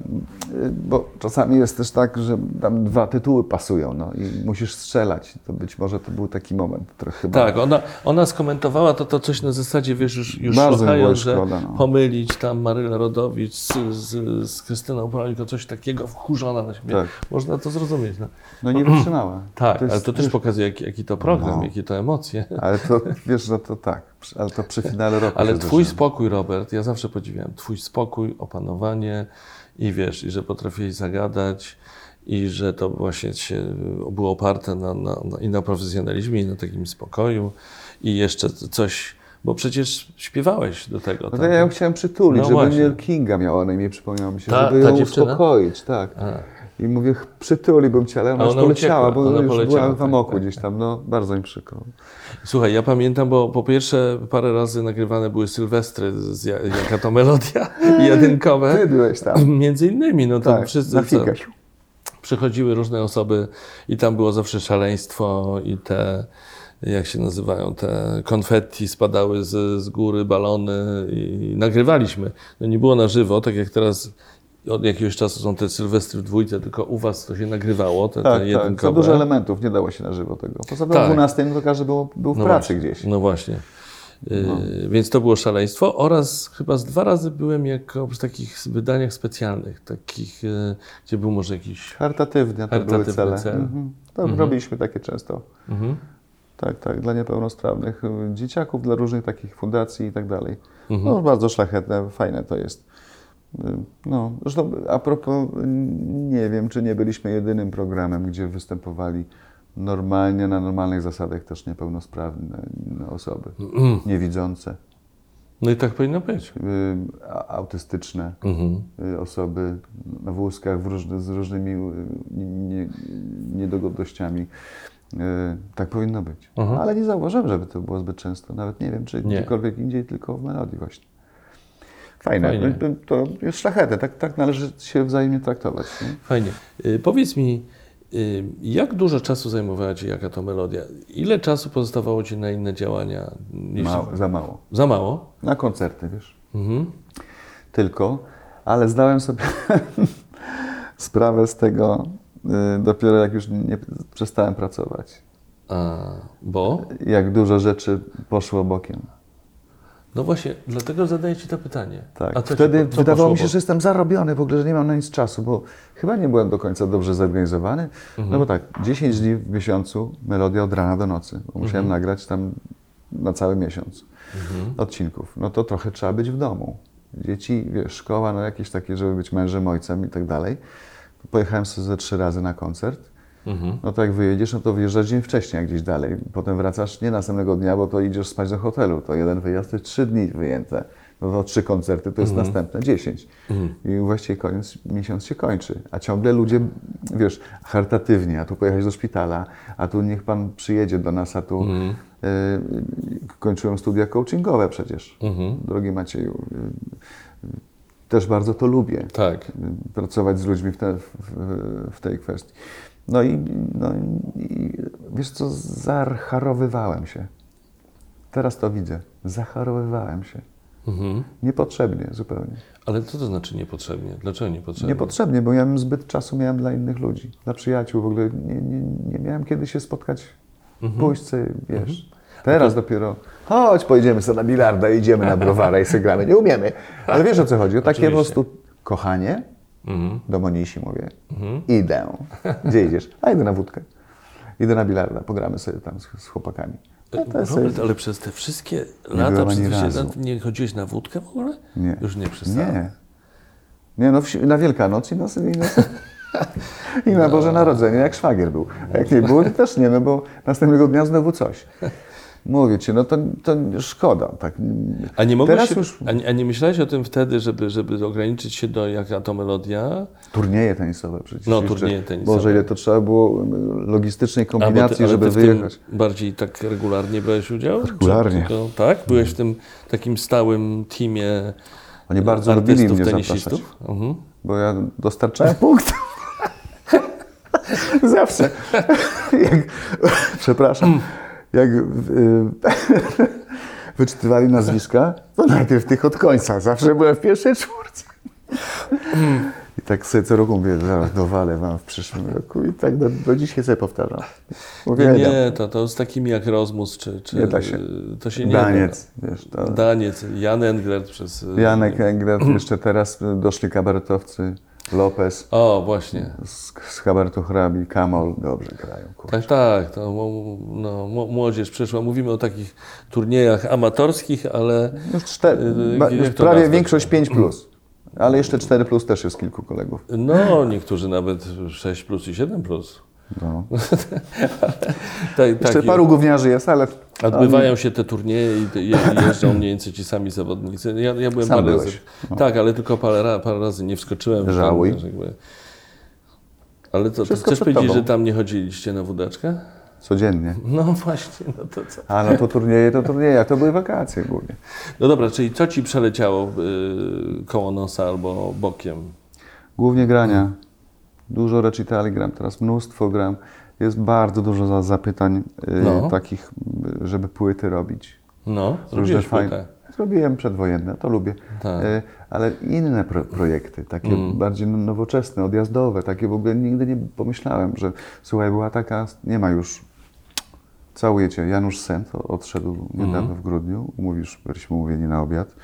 Bo czasami jest też tak, że tam dwa tytuły pasują no, i musisz strzelać. To być może to był taki moment trochę chyba. Tak, ona, ona skomentowała to, to coś na zasadzie, wiesz, już, już szlochając, że szkoda, no. pomylić tam Maryla Rodowicz z, z, z Krystyną Polańko, coś takiego, wkurzona na siebie. Tak. Można to zrozumieć. No. No nie wytrzymała. Tak, jest- ale to też pokazuje, jaki, jaki to program, No. Jakie to emocje. Ale to wiesz, że to tak. Ale to przy finale roku. Ale twój spokój, Robert, ja zawsze podziwiam. Twój spokój, opanowanie i wiesz, i że potrafiłeś zagadać i że to właśnie się było oparte na, na, na, i na profesjonalizmie, i na takim spokoju i jeszcze coś Bo przecież śpiewałeś do tego. No tak? to ja ją chciałem przytulić, No żeby właśnie. Kinga miała na imię, przypomniało mi się, Ta- żeby ta ją dziewczyna? uspokoić, tak. A. I mówię, przytuliłbym cię, ale ona, A już ona poleciała, uciekła, bo ona już poleciała, była w tak, amoku tak, gdzieś tam, no bardzo mi przykro. Słuchaj, ja pamiętam, bo po pierwsze parę razy nagrywane były Sylwestry, z, ja- jaka to melodia, jedynkowe. Ty byłeś tam. Między innymi, no tam Tak, wszyscy na co, przychodziły różne osoby i tam było zawsze szaleństwo i te, jak się nazywają, te konfetti spadały z, z góry, balony i nagrywaliśmy. No nie było na żywo, tak jak teraz od jakiegoś czasu są te Sylwestry w dwójce, tylko u was to się nagrywało, te, Tak, te tak, za jedynkowe. dużo elementów, nie dało się na żywo tego. Poza tym Tak. o 12 no to każdy był, był w No pracy właśnie, gdzieś. No właśnie. Yy, Więc to było szaleństwo oraz chyba z dwa razy byłem jako w takich wydaniach specjalnych, takich, yy, gdzie był może jakiś... Charytatywne to były cele. cel. Mhm. To robiliśmy takie często. Mhm. Tak, tak, dla niepełnosprawnych y, dzieciaków, dla różnych takich fundacji i tak dalej. Mhm. No bardzo szlachetne, fajne to jest. Y, No, zresztą a propos, nie wiem, czy nie byliśmy jedynym programem, gdzie występowali normalnie, na normalnych zasadach też niepełnosprawne osoby, niewidzące, No i tak powinno być. y, autystyczne Mhm. y, osoby na wózkach różny, z różnymi nie, nie, niedogodnościami. Tak powinno być. Mhm. Ale nie zauważyłem, żeby to było zbyt często. Nawet nie wiem, czy Nie. gdziekolwiek indziej, tylko w melodii właśnie. Fajne. Fajnie. To, jest szlachetne. Tak, tak należy się wzajemnie traktować. Nie? Fajnie. Yy, Powiedz mi, yy, jak dużo czasu zajmowała Ci jaka to melodia? Ile czasu pozostawało Ci na inne działania? Mało, za mało. Za mało? Na koncerty, wiesz. Mhm. Tylko, ale zdałem sobie sprawę z tego y, dopiero jak już nie przestałem pracować. A, bo? Jak dużo rzeczy poszło bokiem. No właśnie, dlatego zadaję Ci to pytanie. Tak. Wtedy co wydawało mi się, że jestem zarobiony w ogóle, że nie mam na nic czasu, bo chyba nie byłem do końca dobrze zorganizowany. Mhm. No bo tak, 10 dni w miesiącu, melodia od rana do nocy. Bo musiałem Mhm. nagrać tam na cały miesiąc odcinków. No to trochę trzeba być w domu. Dzieci, wiesz, szkoła, no jakieś takie, żeby być mężem, ojcem i tak dalej. Pojechałem sobie ze trzy razy na koncert. Mhm. No to jak wyjedziesz, no to wyjeżdżasz dzień wcześniej, jak gdzieś dalej. Potem wracasz nie następnego dnia, bo to idziesz spać do hotelu. To jeden wyjazd to jest trzy dni wyjęte. No to trzy koncerty to jest Mhm. następne dziesięć. I właściwie koniec, miesiąc się kończy. A ciągle ludzie, wiesz, charytatywnie, a tu pojechać do szpitala, a tu niech pan przyjedzie do nas, a tu Mhm. y, kończyłem studia coachingowe przecież, Mhm. drogi Macieju. Y, y, też bardzo to lubię Tak. pracować z ludźmi w, te, w, w tej kwestii. No i, no i wiesz co, zacharowywałem się. Teraz to widzę. Zacharowywałem się. Mhm. Niepotrzebnie zupełnie. Ale co to znaczy niepotrzebnie? Dlaczego niepotrzebnie? Niepotrzebnie, bo ja zbyt czasu miałem dla innych ludzi, dla przyjaciół. W ogóle nie, nie, nie miałem kiedy się spotkać, pójść sobie, wiesz. Teraz dopiero, chodź, pojedziemy sobie na bilarda, idziemy na browara i sobie gramy. Nie umiemy. Ale wiesz o co chodzi? O takie po Oczywiście. prostu kochanie, Mhm. do Monisi mówię, idę. Gdzie idziesz? A idę na wódkę. Idę na bilarda, pogramy sobie tam z, z chłopakami. No Robert, sobie... ale przez te wszystkie byłem lata przez te razu. lat nie chodziłeś na wódkę w ogóle? Nie. Już nie przestałem. Nie. Nie, no wsi- na Wielkanoc i na, i na, i na Boże Narodzenie, jak szwagier był. A jak nie było, to też nie, no bo następnego dnia znowu coś. Mówię ci, no to, to szkoda. Tak. A nie mogłeś Teraz się, już a, nie- myślałeś o tym wtedy, żeby, żeby ograniczyć się do jaka to melodia? turnieje tenisowe przecież. No, jeszcze. turnieje tenisowe. Boże, ile to trzeba było mm, logistycznej kombinacji, ty, ale żeby ty wyjechać. bardziej tak regularnie brałeś udział? Regularnie. tylko- tak? Byłeś w tym takim stałym teamie Oni bardzo artystów, lubili mnie tenisistów? Mhm. bo ja dostarczałem punkt. Zawsze. Przepraszam. Jak y, wyczytywali nazwiska, to najpierw tych od końca. Zawsze byłem w pierwszej czwórce. I tak sobie co roku mówię, zaraz dowalę wam w przyszłym roku. I tak do, do dzisiaj sobie powtarzam. Nie, Uwielbiam. nie, to, to z takimi jak Rozmus, czy, czy Nie da się. to się nie Daniec, wiesz, to... da. Daniec, Jan Englert przez... Janek Engret, jeszcze teraz doszli kabaretowcy, Lopez O, właśnie. z, z kabaretu hrabi, Kamol, dobrze grają. kurczę. Tak, tak, to no, młodzież przyszła. Mówimy o takich turniejach amatorskich, ale Już, Yy, jak już prawie większość 5 plus. Ale jeszcze 4 plus też jest kilku kolegów. no, niektórzy nawet 6 plus i 7 plus. No. Tak, Jeszcze taki- paru gówniarzy jest, ale Odbywają się te turnieje i je- jeżdżą mniej więcej ci sami zawodnicy. Ja, ja byłem Sam parę byłeś. razy. Tak, ale tylko parę, parę razy nie wskoczyłem. Żałuj. Tam, jakby. Ale to, to chcesz powiedzieć, tobą. że tam nie chodziliście na wódeczkę? Codziennie. No właśnie, no to co? A no to turnieje, to turnieje, a to były wakacje głównie. No dobra, czyli co ci przeleciało y, koło nosa albo bokiem? Głównie grania. Dużo recitali gram, teraz mnóstwo gram. Jest bardzo dużo za- zapytań y, No. takich, y, żeby płyty robić. No, zrobiłeś fajne. płytę. Zrobiłem przedwojenne, to lubię. Tak. Y, Ale inne pro, projekty, takie Mm. bardziej nowoczesne, odjazdowe, takie w ogóle nigdy nie pomyślałem, że słuchaj, była taka, nie ma już, całuję Cię, Janusz Sent odszedł niedawno Mhm. w grudniu, umówisz, byliśmy umówieni na obiad.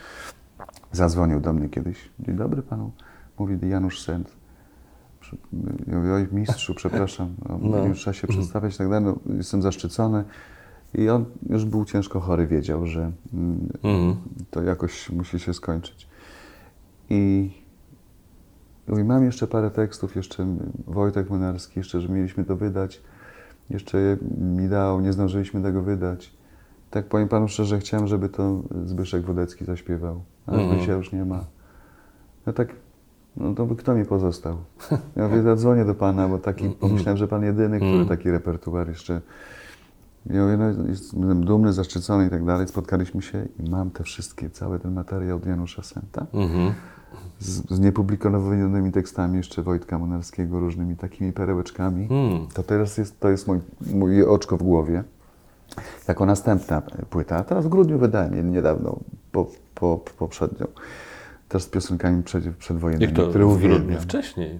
Zadzwonił do mnie kiedyś. Dzień dobry Panu, mówi Janusz Sent. Mówię, oj mistrzu, przepraszam, no, już trzeba się przedstawiać i tak dalej, no, jestem zaszczycony. I on już był ciężko chory, wiedział, że mm, Mhm. to jakoś musi się skończyć. I mówi, mam jeszcze parę tekstów, jeszcze Wojtek Młynarski, jeszcze, że mieliśmy to wydać. Jeszcze mi dał, nie zdążyliśmy tego wydać. Tak powiem Panu szczerze, chciałem, żeby to Zbyszek Wodecki zaśpiewał, ale Mhm. Zbysia już nie ma. No tak, no to by kto mi pozostał? Ja mówię, zadzwonię do Pana, bo taki, pomyślałem, że Pan jedyny, który Mhm. taki repertuar jeszcze ja mówię, no, jestem dumny, zaszczycony i tak dalej. Spotkaliśmy się i mam te wszystkie, cały ten materiał od Janusza Senta. Mhm. Z, z niepublikowanymi tekstami jeszcze Wojtka Monarskiego, różnymi takimi perełeczkami. To teraz jest, to jest mój, moje oczko w głowie. Jako następna płyta. Teraz w grudniu wydałem niedawno, po, po, poprzednią. Też z piosenkami przed, przedwojennymi, to które w grudniu? uwielbiam. Wcześniej.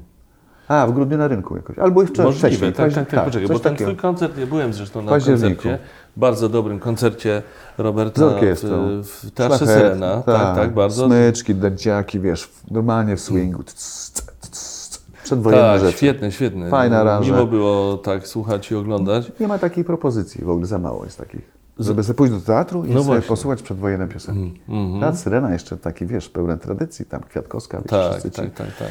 A, w grudniu na rynku jakoś. Albo i wcze- Możliwe, wcześniej. tak, tak, tak, poczekaj, coś bo ten twój koncert, ja byłem zresztą na koncercie, bardzo dobrym koncercie Roberta Z w, w Teatrze Szlachetny, Syrena. Tak, tak, bardzo. Smyczki, dęciaki, wiesz, normalnie w swingu. Tc. Przedwojenne Tak, rzeczy. świetne, świetne. Fajne aranże. Miło było tak słuchać i oglądać. Nie ma takiej propozycji, w ogóle za mało jest takich. Żeby sobie pójść do teatru i No sobie posłuchać przedwojenne piosenki. Mhm. Teatr Syrena jeszcze taki, wiesz, pełen tradycji, tam Kwiatkowska, Tak, tak, tak, tak.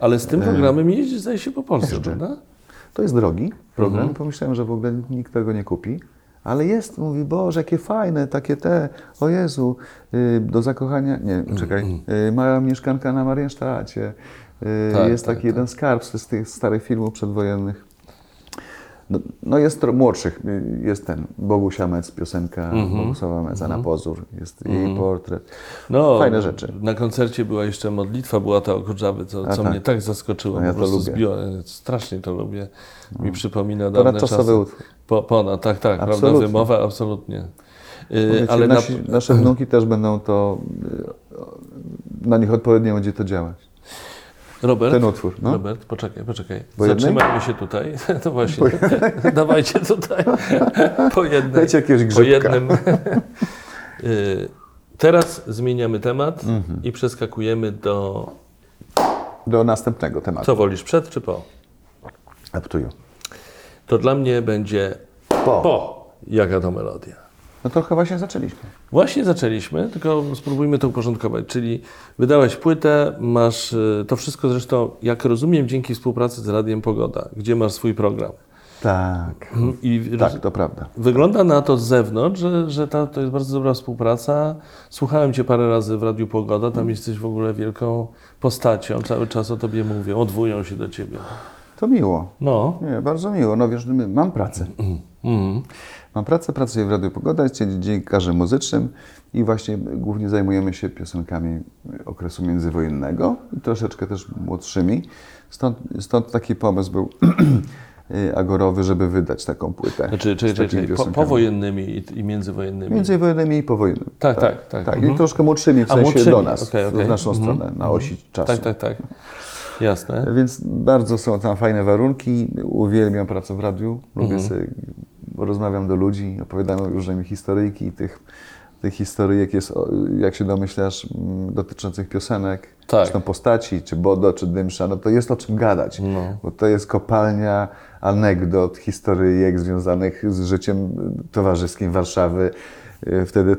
Ale z tym programem jeździsz, zdaje się, po Polsce, Jeżdżę. prawda? To jest drogi program. Mhm. Pomyślałem, że w ogóle nikt tego nie kupi. Ale jest, mówi, Boże, jakie fajne, takie te, o Jezu, y, do zakochania, nie, Mhm. czekaj, y, mała mieszkanka na Mariensztacie. Y, Tak, jest tak, taki tak. jeden skarb z tych starych filmów przedwojennych. No, no jest młodszych, y, jest ten, Bogusia Mec, piosenka Mhm. Bogusława Meca na pozór, jest jej portret. No, Fajne rzeczy. Na koncercie była jeszcze modlitwa, była ta o co, co tak. mnie tak zaskoczyło. No ja po prostu zbiło, strasznie to lubię. Mi przypomina dawne Ponadczasowy czasy. utwór. Po, ponad, tak, tak, prawda, Absolutnie. wymowa, absolutnie. Powiecie, ale na, nasi, nasze wnuki też będą to, y, na nich odpowiednio będzie to działać. Robert, ten utwór, no. Robert, poczekaj, poczekaj. Po jednej? Zatrzymajmy się tutaj. To właśnie. Dawajcie tutaj. Po jednej. Dajcie jakiegoś po grzybka. jednym. Yy, Teraz zmieniamy temat Mhm. i przeskakujemy do. Do następnego tematu. Co wolisz, przed czy po? Up to you. To dla mnie będzie Po. po. Jaka to melodia? No to chyba się zaczęliśmy. Właśnie zaczęliśmy, tylko spróbujmy to uporządkować. Czyli wydałeś płytę, masz y, to wszystko zresztą, jak rozumiem, dzięki współpracy z Radiem Pogoda, gdzie masz swój program. Tak. I roz- Tak, to prawda. Wygląda na to z zewnątrz, że, że ta, to jest bardzo dobra współpraca. Słuchałem Cię parę razy w Radiu Pogoda, tam jesteś w ogóle wielką postacią, cały czas o Tobie mówią, odwołują się do Ciebie. To miło. No. Nie, bardzo miło. No wiesz, mam pracę. Mhm. Mam pracę, pracuję w Radiu Pogoda, jestem dziennikarzem muzycznym i właśnie głównie zajmujemy się piosenkami okresu międzywojennego i troszeczkę też młodszymi. Stąd, stąd taki pomysł był agorowy, żeby wydać taką płytę. Znaczy, czyli, czyli, czyli po, powojennymi i, i międzywojennymi. Międzywojennymi i powojennymi. Tak, tak, tak. Tak, Mhm. i troszkę młodszymi w sensie młodszymi, do nas, okej, okej. w naszą Mhm. stronę, na osi czasu. Tak, tak, tak. Jasne. Więc bardzo są tam fajne warunki. Uwielbiam pracę w radiu. Lubię Mhm. sobie, rozmawiam do ludzi, opowiadam różne mi historyjki. Tych, tych historyjek jest, jak się domyślasz, mm, dotyczących piosenek, Tak. czy to postaci, czy Bodo, czy Dymsza, no to jest o czym gadać. No. Bo to jest kopalnia anegdot, historyjek związanych z życiem towarzyskim Warszawy. E, Wtedy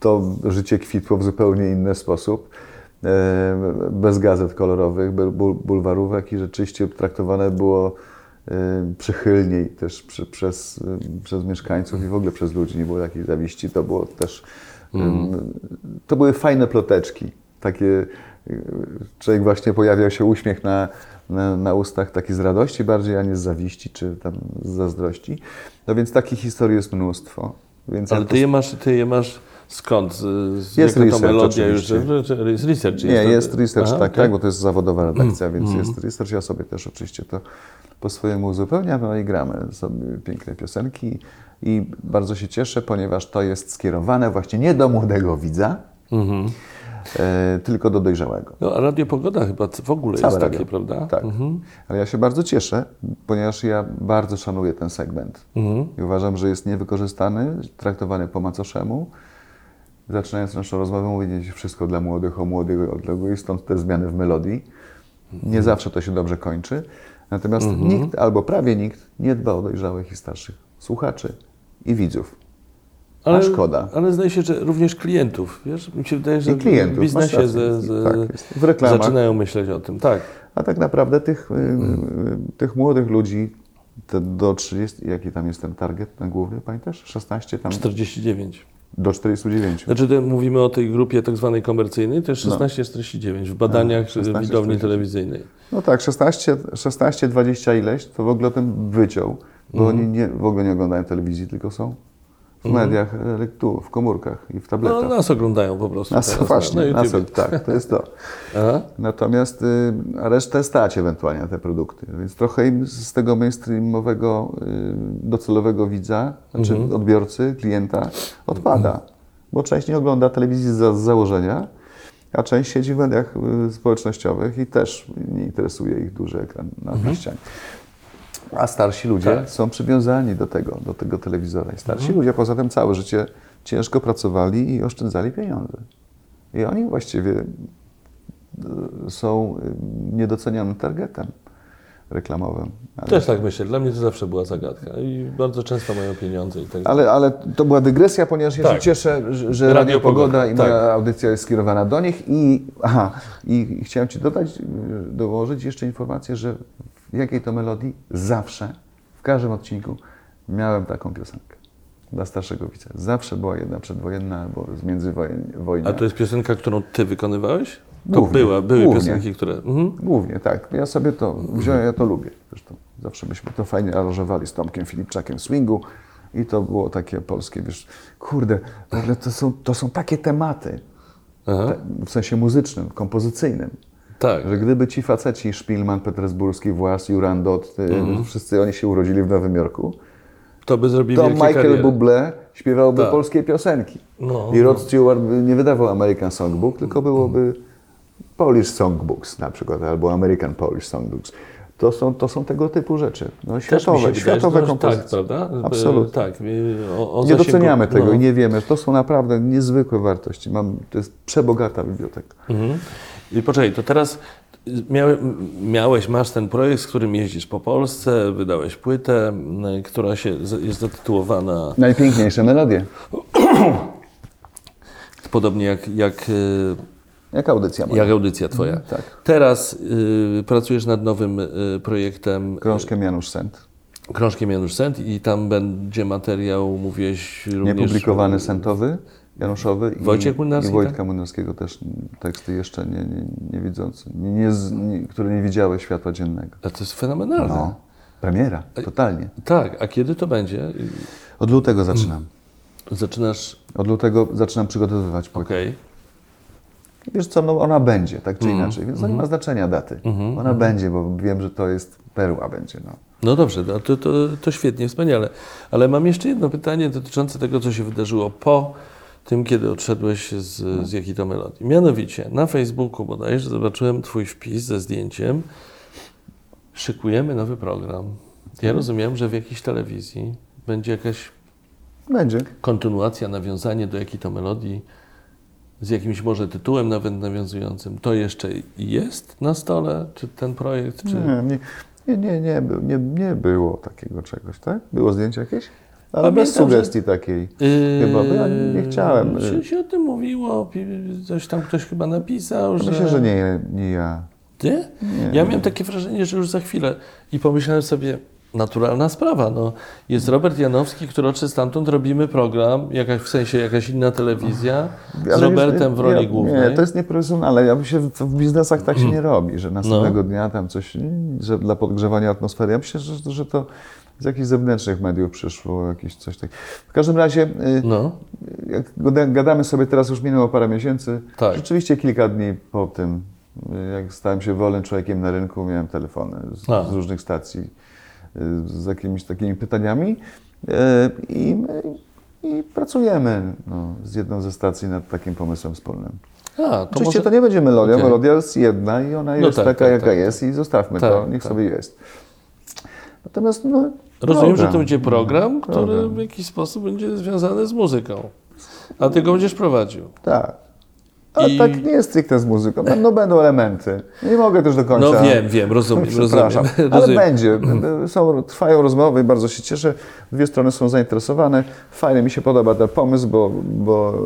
to życie kwitło w zupełnie inny sposób. E, Bez gazet kolorowych, bulwarówek i rzeczywiście traktowane było przychylniej też przy, przez, y, przez mieszkańców i w ogóle przez ludzi. Nie było takiej zawiści. To było też, mm. to były fajne ploteczki. Takie, y, człowiek właśnie pojawiał się uśmiech na, na, na, ustach taki z radości bardziej, a nie z zawiści czy tam z zazdrości. No więc takich historii jest mnóstwo. Więc Ale ja ty, je masz, ty je masz skąd? Z, jest research melodia oczywiście. już, jest research. Nie, jest research, Aha, tak, okay. tak, bo to jest zawodowa redakcja, Mm. więc jest research. Ja sobie też oczywiście to po swojemu uzupełniam, no i gramy sobie piękne piosenki i bardzo się cieszę, ponieważ to jest skierowane właśnie nie do młodego widza, Mhm. e, tylko do dojrzałego. No, a Radio Pogoda chyba w ogóle Całe jest radio. takie, prawda? Tak. Ale ja się bardzo cieszę, ponieważ ja bardzo szanuję ten segment Mhm. i uważam, że jest niewykorzystany, traktowany po macoszemu. Zaczynając naszą rozmowę, mówić wszystko dla młodych, o młodych, odległych, stąd te zmiany w melodii. Mhm. Nie zawsze to się dobrze kończy. Natomiast nikt, albo prawie nikt, nie dba o dojrzałych i starszych słuchaczy i widzów. A szkoda. Ale zdaje się, że również klientów. Wiesz, mi się wydaje, że I klientów, w biznesie ze, Tak. W reklamach. zaczynają myśleć o tym. Tak. A tak naprawdę tych, y, y, tych młodych ludzi do 30, jaki tam jest ten target, ten główny, pamiętasz? 16 tam 49. do 49. Znaczy to mówimy o tej grupie tak zwanej komercyjnej, to jest No. 16-49 w badaniach 16, widowni 49. telewizyjnej. No tak, 16, 16, 20 ileś, to w ogóle tym wyciął, bo Mhm. oni nie, w ogóle nie oglądają telewizji, tylko są w mediach, e, tu, w komórkach i w No, tabletach. nas oglądają po prostu. Nas, teraz właśnie, na, na nas, tak, to jest to. Natomiast y, a resztę stać ewentualnie na te produkty, więc trochę im z tego mainstreamowego, y, docelowego widza, znaczy Mhm. odbiorcy, klienta odpada, bo część nie ogląda telewizji za, z założenia, a część siedzi w mediach y, społecznościowych i też nie interesuje ich duży ekran na, na ścianie. A starsi ludzie. Tak. są przywiązani do tego, do tego telewizora. I starsi Mhm. ludzie poza tym całe życie ciężko pracowali i oszczędzali pieniądze. I oni właściwie y, są y, niedocenianym targetem reklamowym. Ale, Też tak myślę. Dla mnie to zawsze była zagadka i bardzo często mają pieniądze i tak dalej. ale, ale to była dygresja, ponieważ ja Tak. się cieszę, że, Radio Radio Pogoda Pogoda, i tak. moja audycja jest skierowana do nich. I, aha, i, chciałem Ci dodać, y, dołożyć jeszcze informację, że jakiej to melodii zawsze, w każdym odcinku miałem taką piosenkę. Dla starszego widza. Zawsze była jedna przedwojenna albo z międzywojnia. A to jest piosenka, którą ty wykonywałeś? To Głównie, była, były głównie. piosenki, które... Mhm. Głównie, tak. Ja sobie to wziąłem, ja to lubię. Zresztą zawsze myśmy to fajnie aranżowali z Tomkiem Filipczakiem swingu i to było takie polskie, wiesz, kurde, w ogóle to są, to są takie tematy, te, w sensie muzycznym, kompozycyjnym, Tak. że gdyby ci faceci, Szpilman, Petersburski, Włas, Jurandot, y, Mhm. wszyscy oni się urodzili w Nowym Jorku, To by zrobili to Michael kariery. Bublé śpiewałby Tak. polskie piosenki. No, I Rod Stewart by nie wydawał American Songbook, tylko byłoby Polish Songbooks na przykład, albo American Polish Songbooks. To są, to są tego typu rzeczy. No, światowe, wydaje, światowe to- kompozycje. Tak, prawda? Absolutnie. Tak. y, O, o Nie doceniamy tego no. i nie wiemy. To są naprawdę niezwykłe wartości. Mam, to jest przebogata biblioteka. Mhm. I poczekaj, to teraz miałe, miałeś, masz ten projekt, z którym jeździsz po Polsce, wydałeś płytę, m, która się jest zatytułowana Najpiękniejsze melodie. podobnie jak, jak, y, Jak audycja moja. jak audycja twoja. tak. Teraz y, pracujesz nad nowym y, projektem Krążkiem Janusz Sent. Krążkiem Janusz Sent i tam będzie materiał, mówiłeś również... Niepublikowany Sentowy, Januszowy i, Wojciech Młynarski, i Wojtka Młynarskiego też teksty jeszcze nie, nie, nie widzące, nie, nie, nie, które nie widziały światła dziennego. A to jest fenomenalne. No, premiera, totalnie. Tak, a kiedy to będzie? Od lutego zaczynam. Zaczynasz... Od lutego zaczynam przygotowywać płytę. Okej. Wiesz co, no ona będzie, tak czy Mhm. inaczej, więc to nie ma znaczenia daty. Ona będzie, bo wiem, że to jest perła będzie. No. No dobrze, no to, to, to świetnie, wspaniale. Ale mam jeszcze jedno pytanie dotyczące tego, co się wydarzyło po tym, kiedy odszedłeś z, z jakiej to melodii. Mianowicie na Facebooku bodajże zobaczyłem Twój wpis ze zdjęciem. Szykujemy nowy program. Ja rozumiem, że w jakiejś telewizji będzie jakaś Będzie. kontynuacja, nawiązanie do jakiej to melodii, z jakimś może tytułem nawet nawiązującym. To jeszcze jest na stole? Czy ten projekt? Czy... Nie, nie, nie, nie, nie, nie było takiego czegoś, tak? Było zdjęcie jakieś? Ale Pamiętam, bez sugestii takiej. Yy, Chyba, bo ja nie chciałem. Się, się o tym mówiło, coś tam ktoś chyba napisał, że... Myślę, że nie, nie ja. Ty? Ja miałem takie wrażenie, że już za chwilę i pomyślałem sobie, naturalna sprawa. No, jest Robert Janowski, który oczy stamtąd robimy program, jakaś, w sensie jakaś inna telewizja, z Ale Robertem wiesz, w roli ja, głównej. Nie, to jest nieprofesjonalne. Ja myślę, że w biznesach tak się nie robi, że następnego dnia tam coś, że dla podgrzewania atmosfery. Ja myślę, że, że to z jakichś zewnętrznych mediów przyszło, jakieś coś takiego. W każdym razie, y, No, jak gada- gadamy sobie teraz, już minęło parę miesięcy, Tak. rzeczywiście kilka dni po tym, y, jak stałem się wolnym człowiekiem na rynku, miałem telefony z, A. z różnych stacji y, z jakimiś takimi pytaniami i, i pracujemy no, z jedną ze stacji nad takim pomysłem wspólnym. a, to Oczywiście może... to nie będzie melodia, Okej. melodia jest jedna i ona No jest tak, taka, tak, jaka tak, jest i zostawmy to, Tak, niech tak. sobie jest. Natomiast no, Rozumiem, że program. to będzie program, który Program. w jakiś sposób będzie związany z muzyką. A ty go będziesz prowadził. Tak. A I- tak nie jest stricte z muzyką. No będą elementy. Nie mogę też do końca. No wiem, wiem, rozumiem, Przepraszam. rozumiem. Ale rozumiem. będzie. Są, trwają rozmowy i bardzo się cieszę. Dwie strony są zainteresowane. Fajnie mi się podoba ten pomysł, bo, bo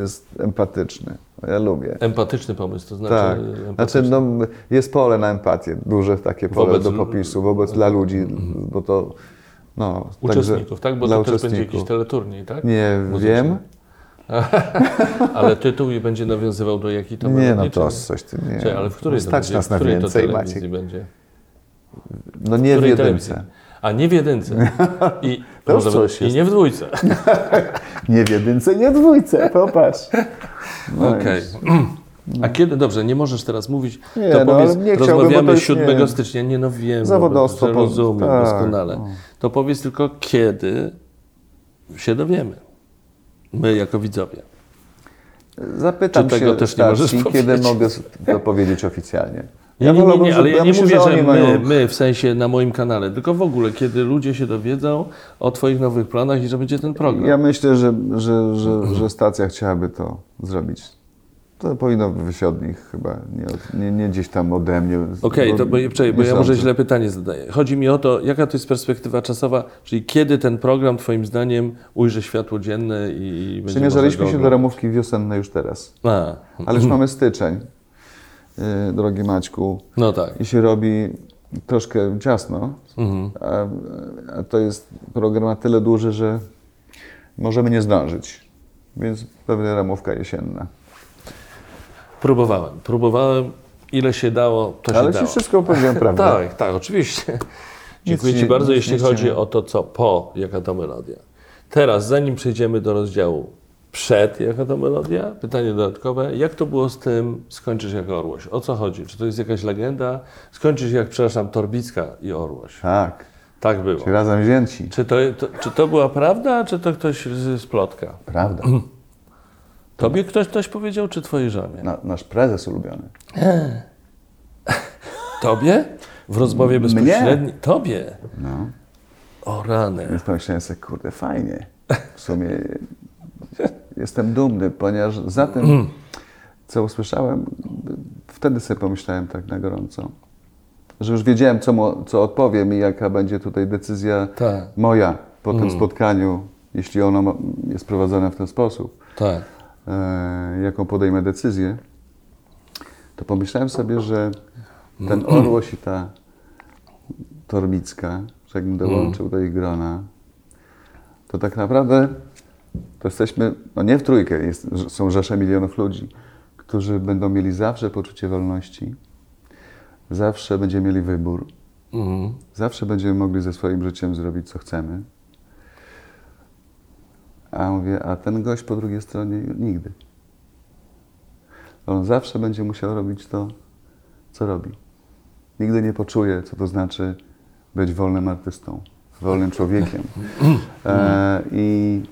jest empatyczny. Ja lubię. Empatyczny pomysł, to znaczy... Tak. empatyczny. Znaczy, no, jest pole na empatię, duże takie pole Wobec do popisu, wobec dla ludzi, bo to. No, Uczestników, tak? Bo to też będzie jakiś teleturniej, tak? Nie Muzyczny. wiem. Ale tytuł i będzie nawiązywał do jakiej to Nie, no to coś ty nie. Ale w której to Stać będzie? nas w na której to więcej, telewizji Maciek. będzie? No nie w której jedynce. A nie w jedynce. I, To może- coś I nie w dwójce. Nie w jedynce, nie w dwójce, popatrz. No Okej. A kiedy, dobrze, nie możesz teraz mówić, Nie, to no, powiedz, nie bo rozmawiamy to jest 7 nie- stycznia, nie no wiem, Zawodowstwo po- rozumiem tak, doskonale. no. To powiedz tylko, kiedy się dowiemy, my jako widzowie. Zapytam Czy tego się też nie możesz stacji, kiedy mogę to powiedzieć oficjalnie. Nie, nie, nie, wolałbym, nie, ale żeby- ja nie myślę, mówię, że oni my, mają- my, w sensie na moim kanale, tylko w ogóle, kiedy ludzie się dowiedzą o Twoich nowych planach i że będzie ten program. Ja myślę, że, że, że, że stacja chciałaby to zrobić. To powinno wyjść od nich chyba, nie, od, nie, nie gdzieś tam ode mnie. Okej, bo to bo, czekaj, bo ja może źle pytanie zadaję. Chodzi mi o to, jaka to jest perspektywa czasowa, czyli kiedy ten program Twoim zdaniem ujrzy światło dzienne i, będzie Przymierzaliśmy się do ramówki wiosennej już teraz, A, ale już mamy styczeń, yy, drogi Maćku, no tak. i się robi troszkę ciasno, Mhm. a, a to jest program na tyle duży, że możemy nie zdążyć, więc pewnie ramówka jesienna. Próbowałem, próbowałem, ile się dało, to się Ale dało. ci wszystko powiedziałem prawdę. Tak, tak, oczywiście. Dziękuję ci- Ci bardzo, nic- jeśli nic chodzi o to, co po, jaka to melodia. Teraz, zanim przejdziemy do rozdziału przed, jaka to melodia, pytanie dodatkowe, jak to było z tym skończysz jak Orłoś? O co chodzi? Czy to jest jakaś legenda? Skończysz jak, przepraszam, Torbicka i Orłoś. Tak, Tak było. ci razem wzięci. Czy to, to, czy to była prawda, czy to ktoś z, z plotka? Prawda. Tobie ktoś, ktoś powiedział, czy twojej żonie? Na, nasz prezes ulubiony. Tobie? W rozmowie bezpośredniej? Tobie? No. O rany. Więc pomyślałem sobie, kurde, fajnie. W sumie jestem dumny, ponieważ za tym, co usłyszałem, wtedy sobie pomyślałem tak na gorąco, że już wiedziałem, co, mu, co odpowiem i jaka będzie tutaj decyzja Tak. moja po tym spotkaniu, jeśli ono jest prowadzone w ten sposób, Tak. E, jaką podejmę decyzję, to pomyślałem sobie, że ten Orłoś i ta Torbicka, że jakbym dołączył do ich grona, to tak naprawdę to jesteśmy, no nie w trójkę, jest, są rzesze milionów ludzi, którzy będą mieli zawsze poczucie wolności, zawsze będziemy mieli wybór, Mhm. zawsze będziemy mogli ze swoim życiem zrobić, co chcemy. A mówię, a ten gość po drugiej stronie nigdy. On zawsze będzie musiał robić to, co robi. Nigdy nie poczuje, co to znaczy być wolnym artystą, wolnym człowiekiem. E, I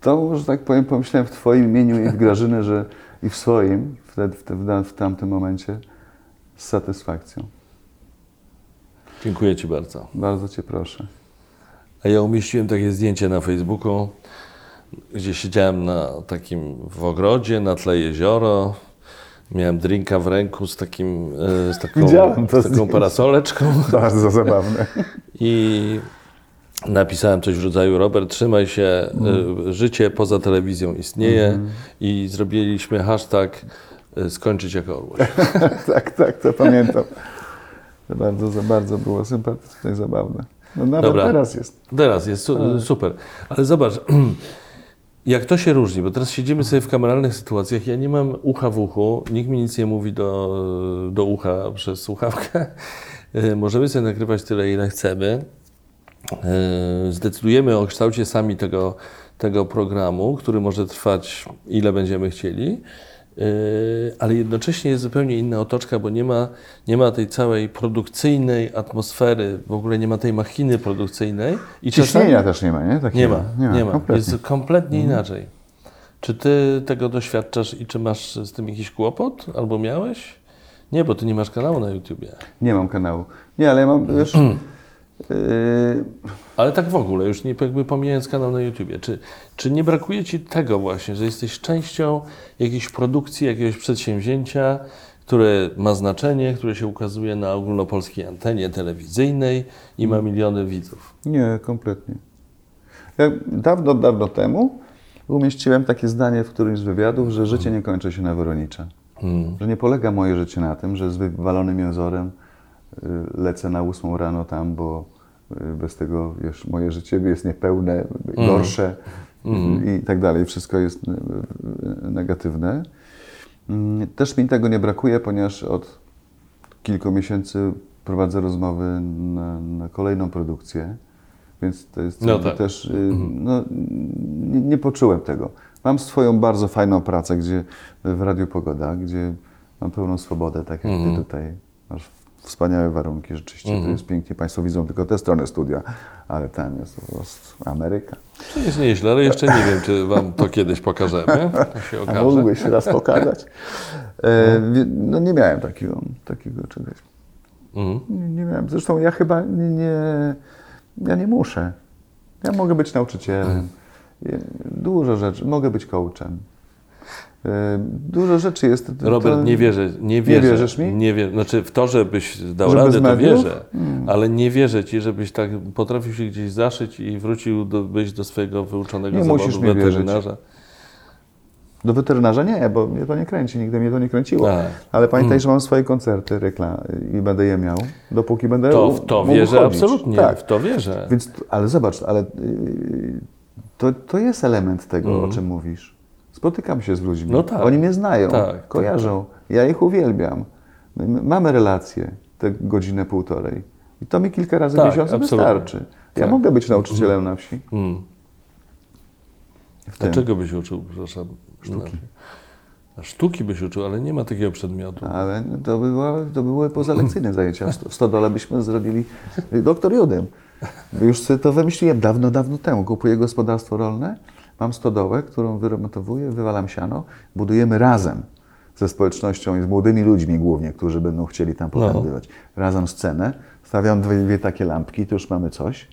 to, że tak powiem, pomyślałem w Twoim imieniu i w Grażyny, że i w swoim, wtedy, w, w, w tamtym momencie, z satysfakcją. Dziękuję Ci bardzo. Bardzo Cię proszę. A ja umieściłem takie zdjęcie na Facebooku, gdzie siedziałem na takim w ogrodzie, na tle jezioro. Miałem drinka w ręku z, takim, e, z taką, Widziałem to z taką parasoleczką Bardzo zabawne. i napisałem coś w rodzaju Robert, trzymaj się, Mm. e, życie poza telewizją istnieje Mhm. i zrobiliśmy hashtag y, skończyć jako orłoś. tak, tak, to pamiętam. To bardzo, za bardzo było sympatyczne i zabawne. No nawet Dobra. teraz jest. Teraz jest su- super. Ale zobacz, jak to się różni, bo teraz siedzimy sobie w kameralnych sytuacjach, ja nie mam ucha w uchu, nikt mi nic nie mówi do, do ucha przez słuchawkę. E, Możemy sobie nagrywać tyle, ile chcemy. E, Zdecydujemy o kształcie sami tego, tego programu, który może trwać ile będziemy chcieli. E, Ale jednocześnie jest zupełnie inna otoczka, bo nie ma, nie ma tej całej produkcyjnej atmosfery, w ogóle nie ma tej machiny produkcyjnej. I Ciśnienia też nie ma, nie? Takiego. nie ma, nie ma. kompletnie. Jest kompletnie inaczej. Czy ty tego doświadczasz i czy masz z tym jakiś kłopot? Albo miałeś? Nie, bo ty nie masz kanału na YouTubie. Nie mam kanału. Nie, ale ja mam, wiesz... yy, Ale tak w ogóle, już nie jakby pomijając kanał na YouTubie, czy, czy nie brakuje ci tego właśnie, że jesteś częścią jakiejś produkcji, jakiegoś przedsięwzięcia, które ma znaczenie, które się ukazuje na ogólnopolskiej antenie telewizyjnej i ma miliony widzów? Nie, kompletnie. Ja dawno, dawno temu umieściłem takie zdanie w którymś z wywiadów, że życie nie kończy się na Weronicze. Hmm. Że nie polega moje życie na tym, że z wywalonym jęzorem y, lecę na ósmą rano tam, bo y, bez tego, wiesz, moje życie jest niepełne, gorsze i tak dalej. Wszystko jest y, y, negatywne. Mm, Też mi tego nie brakuje, ponieważ od kilku miesięcy prowadzę rozmowy na, na kolejną produkcję, więc to jest No tak. też, y, no, nie, nie poczułem tego. Mam swoją bardzo fajną pracę, gdzie w Radiu Pogoda, gdzie mam pełną swobodę, tak jak ty tutaj masz wspaniałe warunki, rzeczywiście to jest pięknie. Państwo widzą tylko tę stronę studia, ale tam jest po prostu Ameryka. To jest nieźle, ale jeszcze nie wiem, czy wam to kiedyś pokażemy. To się A mógłbyś raz pokazać? E, no nie miałem takiego, takiego czegoś. Mhm. Nie, nie miałem. Zresztą ja chyba nie, nie, ja nie muszę. Ja mogę być nauczycielem. Je- Dużo rzeczy. Mogę być coachem. E, Dużo rzeczy jest. Robert, to- nie wierzę, nie wierzę. wierzysz mi? Nie wierzę. Znaczy w to, żebyś dał Że radę, to mediów? Hmm. wierzę. Ale nie wierzę ci, żebyś tak potrafił się gdzieś zaszyć i wrócił do, być do swojego wyuczonego Nie zawodu musisz mi wierzyć. weterynarza. Do weterynarza nie, bo mnie to nie kręci. Nigdy mnie to nie kręciło. Tak. Ale pamiętaj, że mam swoje koncerty reklam i będę je miał, dopóki będę To, w to mógł wierzę chodzić. absolutnie. Tak. W to wierzę. Więc, ale zobacz, ale yy, to, to jest element tego, o czym mówisz. Spotykam się z ludźmi. No tak. Oni mnie znają, Tak, kojarzą. Ja ich uwielbiam. My- my- Mamy relacje, te godzinę, półtorej. I to mi kilka razy Tak, w miesiącu absolutnie. wystarczy. Ja Tak. mogę być nauczycielem na wsi. Mm. Dlaczego byś uczył, przepraszam? Sztuki. Sztuki byś uczył, ale nie ma takiego przedmiotu. Ale to, była, to były pozalekcyjne zajęcia. W stodole byśmy zrobili doktor Judym. Już sobie to wymyśliłem dawno, dawno temu. Kupuję gospodarstwo rolne, mam stodołę, którą wyremontowuję, wywalam siano, budujemy razem ze społecznością i z młodymi ludźmi głównie, którzy będą chcieli tam podróżować. Razem scenę, stawiam dwie, dwie takie lampki, to już mamy coś.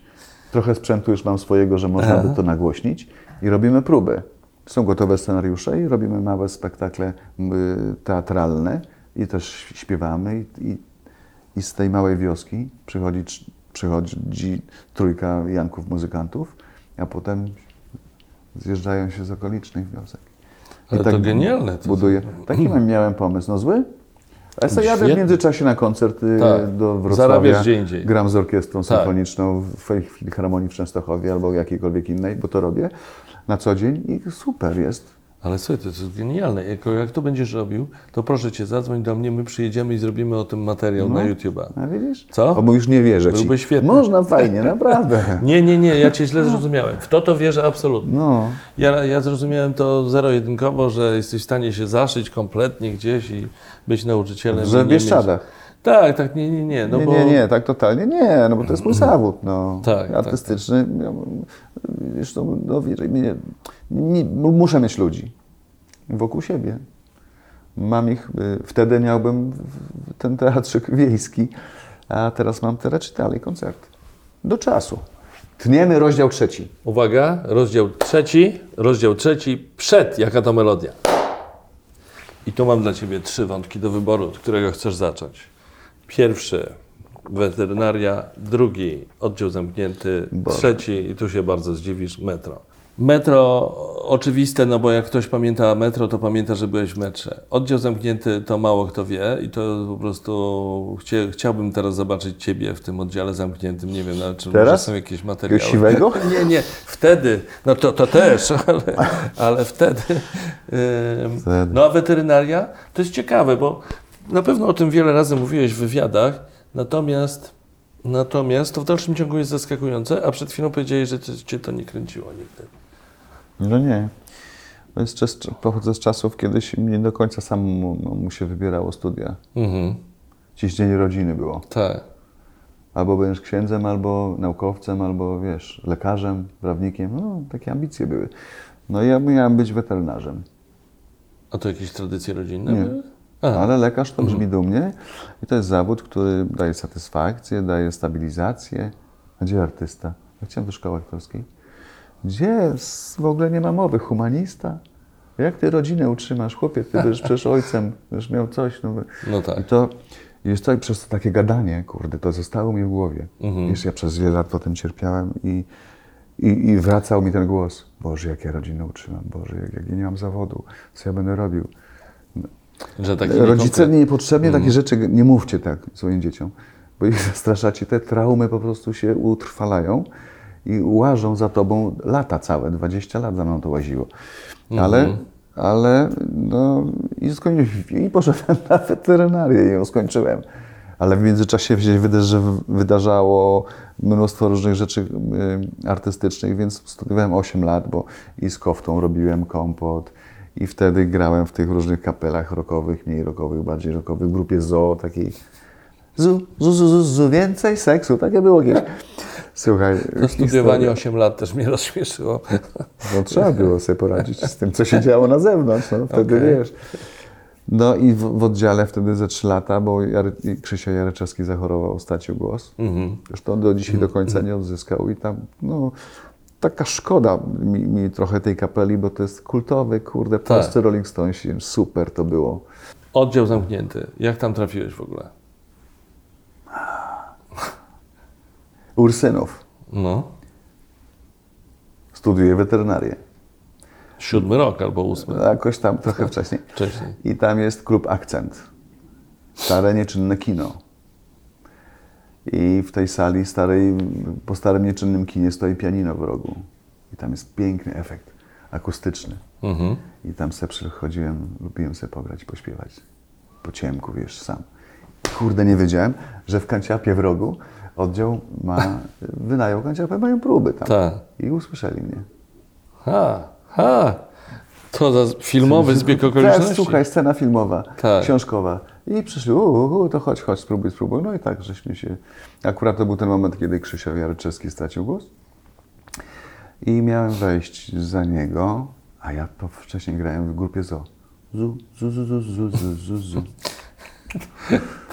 Trochę sprzętu już mam swojego, że można by to nagłośnić i robimy próby. Są gotowe scenariusze i robimy małe spektakle teatralne i też śpiewamy i, i, i z tej małej wioski przychodzi, przychodzi trójka Janków muzykantów, a potem zjeżdżają się z okolicznych wiosek. I Ale to genialne, to- Buduję. Taki miałem pomysł. No zły? A ja sobie jadę w międzyczasie na koncert Tak. do Wrocławia. Zarabiasz gdzie indziej. Gram z orkiestrą Tak. symfoniczną w Filharmonii w Częstochowie albo jakiejkolwiek innej, bo to robię na co dzień i super jest. Ale słuchaj, to jest genialne. Jak, jak to będziesz robił, to proszę cię, zadzwoń do mnie, my przyjedziemy i zrobimy o tym materiał na YouTube'a. A widzisz? Co? O, bo już nie wierzę Byłby ci. świetny. Można fajnie, naprawdę. Nie, nie, nie, ja cię źle zrozumiałem. W to to wierzę absolutnie. No. Ja, ja zrozumiałem to zero-jedynkowo, że jesteś w stanie się zaszyć kompletnie gdzieś i być nauczycielem. Że w Bieszczadach. Tak, tak, nie, nie, nie. No nie, bo... nie, nie, tak totalnie nie, no bo to jest mój zawód, no. Tak, Artystyczny. Ja, Zresztą, no, wierzę, nie, nie, muszę mieć ludzi wokół siebie. Mam ich, y, wtedy miałbym ten teatrzyk wiejski, a teraz mam te i koncerty. Do czasu. Tniemy rozdział trzeci. Uwaga, rozdział trzeci, rozdział trzeci, przed, jaka to melodia. I tu mam dla Ciebie trzy wątki do wyboru, od którego chcesz zacząć. Pierwszy, weterynaria, drugi, oddział zamknięty, Boże. trzeci, i tu się bardzo zdziwisz, metro. Metro oczywiste, no bo jak ktoś pamięta metro, to pamięta, że byłeś w metrze. Oddział zamknięty to mało kto wie i to po prostu chcie, chciałbym teraz zobaczyć Ciebie w tym oddziale zamkniętym. Nie wiem, na czym Teraz? są jakieś materiały. Siwego? nie, nie, wtedy, no to, to też, ale, ale wtedy. Wtedy. No a weterynaria to jest ciekawe, bo na pewno o tym wiele razy mówiłeś w wywiadach, natomiast, natomiast to w dalszym ciągu jest zaskakujące, a przed chwilą powiedziałeś, że cię- Cię to nie kręciło nigdy. No nie. To jest czas, pochodzę z czasów, kiedy się nie do końca sam mu, mu się wybierało studia. Mhm. Ciśnienie rodziny było. Tak. Albo będziesz księdzem, albo naukowcem, albo wiesz, lekarzem, prawnikiem. No, takie ambicje były. No i ja miałem być weterynarzem. A to jakieś tradycje rodzinne Nie. były? Aha. Ale lekarz to brzmi dumnie i to jest zawód, który daje satysfakcję, daje stabilizację. A gdzie artysta? Ja chciałem do szkoły aktorskiej. Gdzie? W ogóle nie ma mowy. Humanista? Jak ty rodzinę utrzymasz? Chłopie, ty będziesz przecież ojcem, będziesz miał coś. No, No I tak. to jest to i przez to takie gadanie, kurde, to zostało mi w głowie. Mhm. Wiesz, ja przez wiele lat potem cierpiałem i, i, i wracał mi ten głos. Boże, jak ja rodzinę utrzymam, Boże, jak, jak ja nie mam zawodu, co ja będę robił. Że taki Rodzice niepotrzebnie Mhm. takie rzeczy nie mówcie tak swoim dzieciom, bo ich zastraszacie. Te traumy po prostu się utrwalają i łażą za tobą lata całe. 20 lat za mną to łaziło. Ale, Mhm. ale no i, skoń, i poszedłem na weterynarię i ją skończyłem. Ale w międzyczasie się wydarzy, wydarzało mnóstwo różnych rzeczy y, artystycznych, więc studiowałem 8 lat, bo i z koftą robiłem kompot, i wtedy grałem w tych różnych kapelach rockowych, mniej rockowych, bardziej rockowych, w grupie zoo takiej. Zu, zu, zu, zu, zu, więcej seksu, takie było kiedyś. Słuchaj. To studiowanie historia. 8 lat też mnie rozśmieszyło. No, trzeba było sobie poradzić z tym, co się działo na zewnątrz. No, wtedy Okej. wiesz. No i w, w oddziale wtedy ze 3 lata, bo Jary, i Krzysia Jareczewski zachorował, stracił głos. Mhm. Zresztą do dzisiaj do końca nie odzyskał i tam, no, taka szkoda mi, mi trochę tej kapeli, bo to jest kultowy, kurde, polscy Rolling Stonesi, super to było. Oddział zamknięty. Jak tam trafiłeś w ogóle? Ursynów, No. studiuje weterynarię. Siódmy rok albo ósmy. Jakoś tam trochę wcześniej. Wcześniej. I tam jest klub Akcent. Stare nieczynne kino. I w tej sali starej, po starym nieczynnym kinie stoi pianino w rogu. I tam jest piękny efekt akustyczny. Mhm. I tam sobie przychodziłem, lubiłem sobie pograć, pośpiewać. Po ciemku, wiesz, sam. Kurde, nie wiedziałem, że w kanciapie w rogu oddział ma, wynajął kanciapę, mają próby tam. Tak. I usłyszeli mnie. Ha, ha. To za filmowy zbieg okoliczności. słuchaj, scena filmowa, Tak. książkowa. I przyszli, u, to chodź, chodź, spróbuj, spróbuj. No i tak, żeśmy się... Akurat to był ten moment, kiedy Krzysia Jaryczewski stracił głos. I miałem wejść za niego, a ja to wcześniej grałem w grupie ZO. Zu, zu, zu, zu, zu, zu, zu, zu.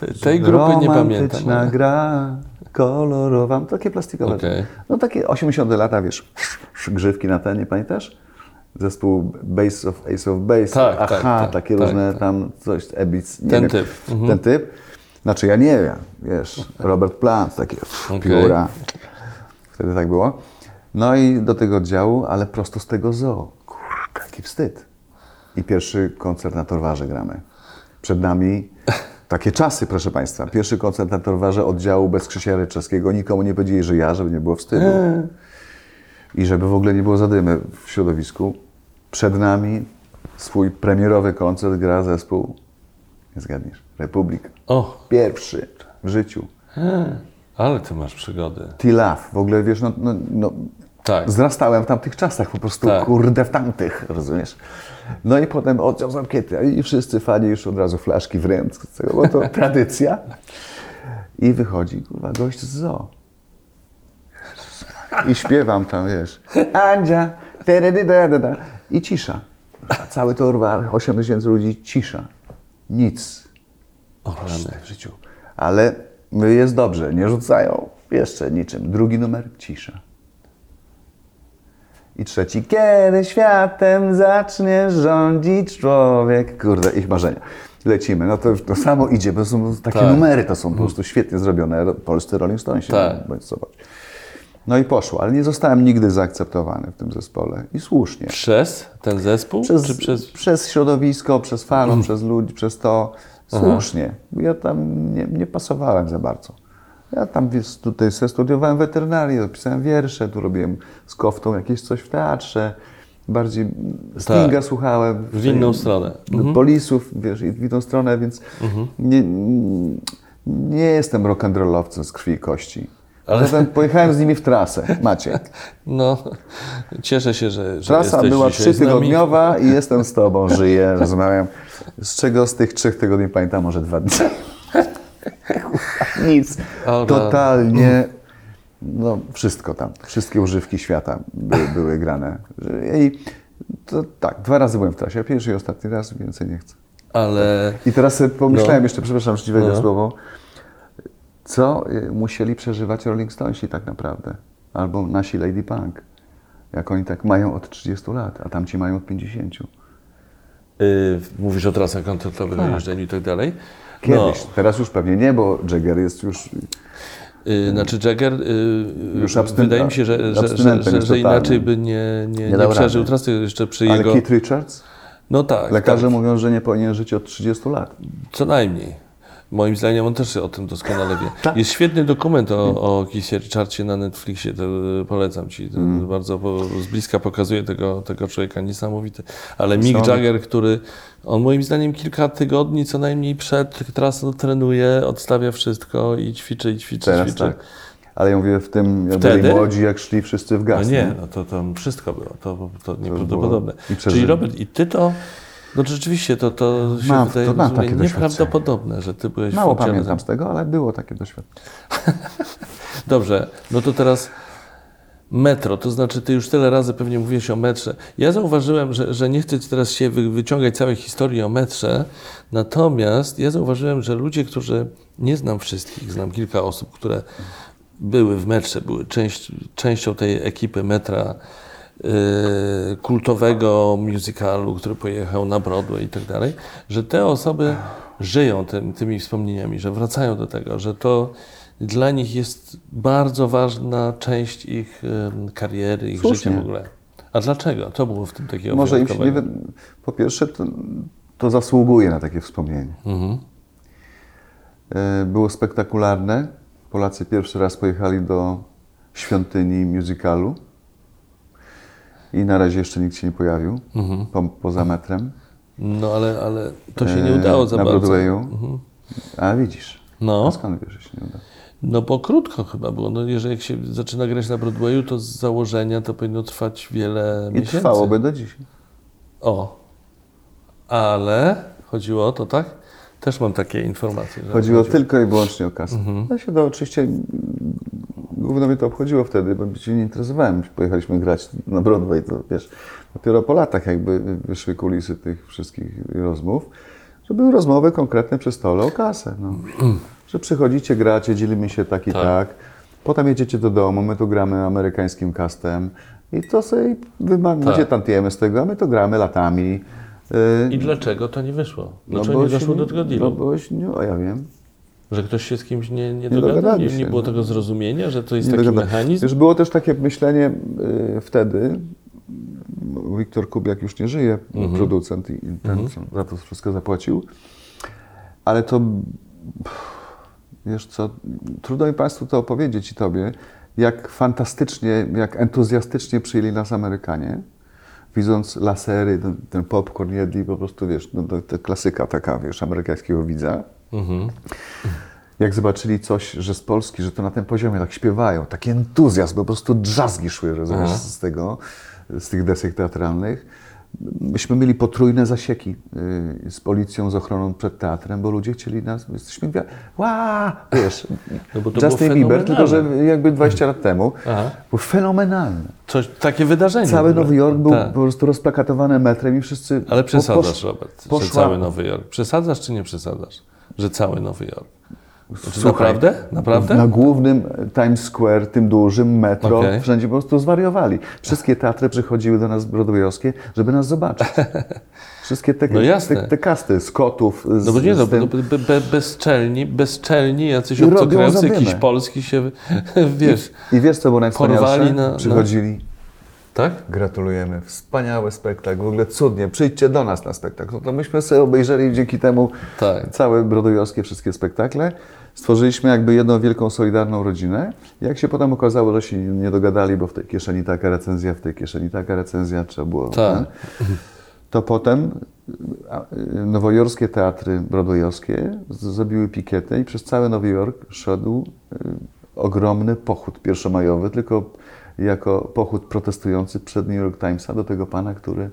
Te- Tej grupy nie pamiętam. Romantyczna gra, kolorowa, takie plastikowe. Okej. No takie 80 lata, wiesz, grzywki na ten, nie pamiętasz? Zespół Base of Ace of Base, Tak, aha, tak, tak, takie tak, różne tak. tam coś, Ebic, nie Ten wiem. typ. Mhm. Ten typ. Znaczy ja nie wiem, wiesz, Robert Plant, takie pff, Okej. pióra. Wtedy tak było. No i do tego oddziału, ale prosto z tego zoo. Kurde, jaki wstyd. I pierwszy koncert na Torwarze gramy. Przed nami takie czasy, proszę Państwa. Pierwszy koncert na Torwarze oddziału bez Krzysia Ryczewskiego. Nikomu nie powiedzieli, że ja, żeby nie było wstydu. I żeby w ogóle nie było zadymy w środowisku. Przed nami swój premierowy koncert gra zespół, nie zgadniesz, Republika. O, Pierwszy w życiu. ale ty masz przygody. T-Love. W ogóle, wiesz, no, no, no Tak. Zrastałem w tamtych czasach, po prostu Tak. kurde w tamtych, rozumiesz? No i potem oddział zamknięty i wszyscy fani już od razu flaszki w ręce, bo to tradycja. I wychodzi, kurwa, gość z zoo. I śpiewam tam, wiesz, Andzia, i cisza. A cały Torwar, 8 tysięcy ludzi, cisza. Nic rany. w życiu. Ale jest dobrze, nie rzucają jeszcze niczym. Drugi numer, cisza. I trzeci, kiedy światem zacznie rządzić człowiek. Kurde, ich marzenia. Lecimy. No to, to samo idzie, bo są takie Tak. numery, to są po prostu świetnie zrobione. Polscy Rolling Stonesi, Tak. bądź zobacz. No i poszło, ale nie zostałem nigdy zaakceptowany w tym zespole i słusznie. Przez ten zespół? Przez, przez... przez środowisko, przez fanów, Mm. przez ludzi, przez to słusznie. Ja tam nie, nie pasowałem za bardzo. Ja tam tutaj studiowałem weterynarię, pisałem wiersze, tu robiłem z koftą jakieś coś w teatrze. Bardziej Stinga słuchałem. Tak. W inną stronę. Mhm. Polisów, wiesz, i w inną stronę, więc nie, nie jestem rock'n'rollowcem z krwi i kości. Ale- Zatem pojechałem z nimi w trasę, Maciek. No, cieszę się, że, że Trasa była trzytygodniowa i jestem z tobą, żyję, rozmawiam. Z czego z tych trzech tygodni pamiętam może dwa dni. Nic. Totalnie. No, wszystko tam. Wszystkie używki świata były, były grane. I to tak, dwa razy byłem w trasie. Pierwszy i ostatni raz, więcej nie chcę. Ale I teraz pomyślałem No. jeszcze, przepraszam, że ci wejdę No. słowo, co y, musieli przeżywać Rolling Stonesi tak naprawdę, albo nasi Lady Punk, jak oni tak mają od 30 lat, a tamci mają od 50. y, mówisz o trasach koncertowych, Tak. jeżdżeniu i tak dalej. Kiedyś, teraz już pewnie nie, bo Jagger jest już... Y, Znaczy Jagger, y, Już abstyn- wydaje mi się, że, że, że, że, inaczej by nie, nie, Nie nie, przeżył trasy jeszcze przy Ale jego... Keith Richards? No tak, Lekarze tak, mówią, że nie powinien żyć od 30 lat. co najmniej. Moim zdaniem on też o tym doskonale wie. Tak. Jest świetny dokument o, o Richardsie na Netflixie, to y, polecam Ci. Mm. Bardzo z bliska pokazuje tego, tego człowieka, niesamowity. Ale Mick. Jagger, który, on moim zdaniem kilka tygodni co najmniej przed trasą trenuje, odstawia wszystko i ćwiczy, i ćwiczy, Teraz ćwiczy. tak. Ale ja mówię w tym, jak Wtedy? byli młodzi, jak szli wszyscy w No gaz. nie, no to tam wszystko było, to, to nieprawdopodobne. i Czyli. Robert, i ty to, no rzeczywiście to, to się Mam- wydaje to mam takie nieprawdopodobne, że ty byłeś Mało funkcjonerem. pamiętam z tego, ale było takie doświadczenie. Dobrze, no to teraz metro, to znaczy ty już tyle razy pewnie mówiłeś o metrze. Ja zauważyłem, że, że nie chcę teraz się wy, wyciągać całej historii o metrze, natomiast ja zauważyłem, że ludzie, którzy, nie znam wszystkich, znam kilka osób, które były w metrze, były część, częścią tej ekipy metra, kultowego musicalu, który pojechał na Broadway i tak dalej, że te osoby żyją tym, tymi wspomnieniami, że wracają do tego, że to dla nich jest bardzo ważna część ich kariery, ich Słusznie. życia w ogóle. A dlaczego? To było w tym takiego Może im się nie. Po pierwsze, to, to zasługuje na takie wspomnienie. Mhm. E, Było spektakularne. Polacy pierwszy raz pojechali do świątyni musicalu i na razie jeszcze nikt się nie pojawił Mhm. po, poza metrem. No ale, ale to się nie E, udało za na bardzo. Broadwayu. Mhm. A widzisz, No. a skąd wiesz, że się nie udało? No bo krótko chyba było. No, jeżeli jak się zaczyna grać na Broadwayu, to z założenia to powinno trwać wiele I miesięcy. trwałoby do dzisiaj. O. Ale chodziło o to, tak? Też mam takie informacje. Chodziło chodzi- tylko i wyłącznie o kasę. Mhm. Ja się to oczywiście, głównie mnie to obchodziło wtedy, bo się nie interesowałem. Pojechaliśmy grać na Broadway, to wiesz, dopiero po latach jakby wyszły kulisy tych wszystkich rozmów, że były rozmowy konkretne przy stole o kasę. No. Że przychodzicie, gracie, dzielimy się tak i Tak. tak. Potem jedziecie do domu, my tu gramy amerykańskim castem i to sobie wy ma- macie Tak. tantiemy z tego, a my to gramy latami. Y, I dlaczego to nie wyszło? no Dlaczego bo nie doszło do tego No dealu? bo się, nie, o, ja wiem. Że ktoś się z kimś nie, nie, Nie dogadał? Nie, nie było no. tego zrozumienia, że to jest Nie taki mechanizm? Wiesz, było też takie myślenie y, wtedy, Wiktor Kubiak już nie żyje, Mhm. producent i ten, co za to wszystko zapłacił, ale to, wiesz co, trudno mi Państwu to opowiedzieć i Tobie, jak fantastycznie, jak entuzjastycznie przyjęli nas Amerykanie, widząc lasery, ten, ten popcorn jedli, po prostu, wiesz, no, to, to klasyka taka, wiesz, amerykańskiego widza. Mhm. Jak zobaczyli coś, że z Polski, że to na tym poziomie tak śpiewają, taki entuzjazm, po prostu drzazgi szły rozumiesz, z tego, z tych desek teatralnych. Myśmy mieli potrójne zasieki y, z policją, z ochroną przed teatrem, bo ludzie chcieli nas, jesteśmy. Ła! Wiesz, No bo to Justin Bieber, tylko że jakby 20 lat temu, Aha. był fenomenalny. Coś, takie wydarzenie. Cały. Nowy Jork był Tak. po prostu rozplakatowany metrem i wszyscy... Ale przesadzasz, posz- Robert, że poszła- cały Nowy Jork. Przesadzasz czy nie przesadzasz? Że cały Nowy Jork. Znaczy, naprawdę? Naprawdę? Na głównym Times Square, tym dużym, metro, Okej. wszędzie po prostu zwariowali. Wszystkie teatry przychodziły do nas broadwayowskie, żeby nas zobaczyć. Wszystkie te, No jasne. te, te kasty, Skotów, z, No bo nie, no, z tym, bo be, be, bezczelni, bezczelni, jacyś I obcokrajowcy, jakiś polski się, wiesz, I wiesz, co było najwspanialsze? Na- na- Przychodzili, tak? gratulujemy, wspaniały spektakl, w ogóle cudnie, przyjdźcie do nas na spektakl. No to myśmy sobie obejrzeli dzięki temu Tak. całe brodojowskie wszystkie spektakle. Stworzyliśmy jakby jedną wielką, solidarną rodzinę. Jak się potem okazało, że się nie dogadali, bo w tej kieszeni taka recenzja, w tej kieszeni taka recenzja, trzeba było... Tak. To potem nowojorskie teatry broadwayowskie zrobiły pikietę i przez cały Nowy Jork szedł y, ogromny pochód pierwszomajowy, tylko jako pochód protestujący przed New York Timesa do tego pana, który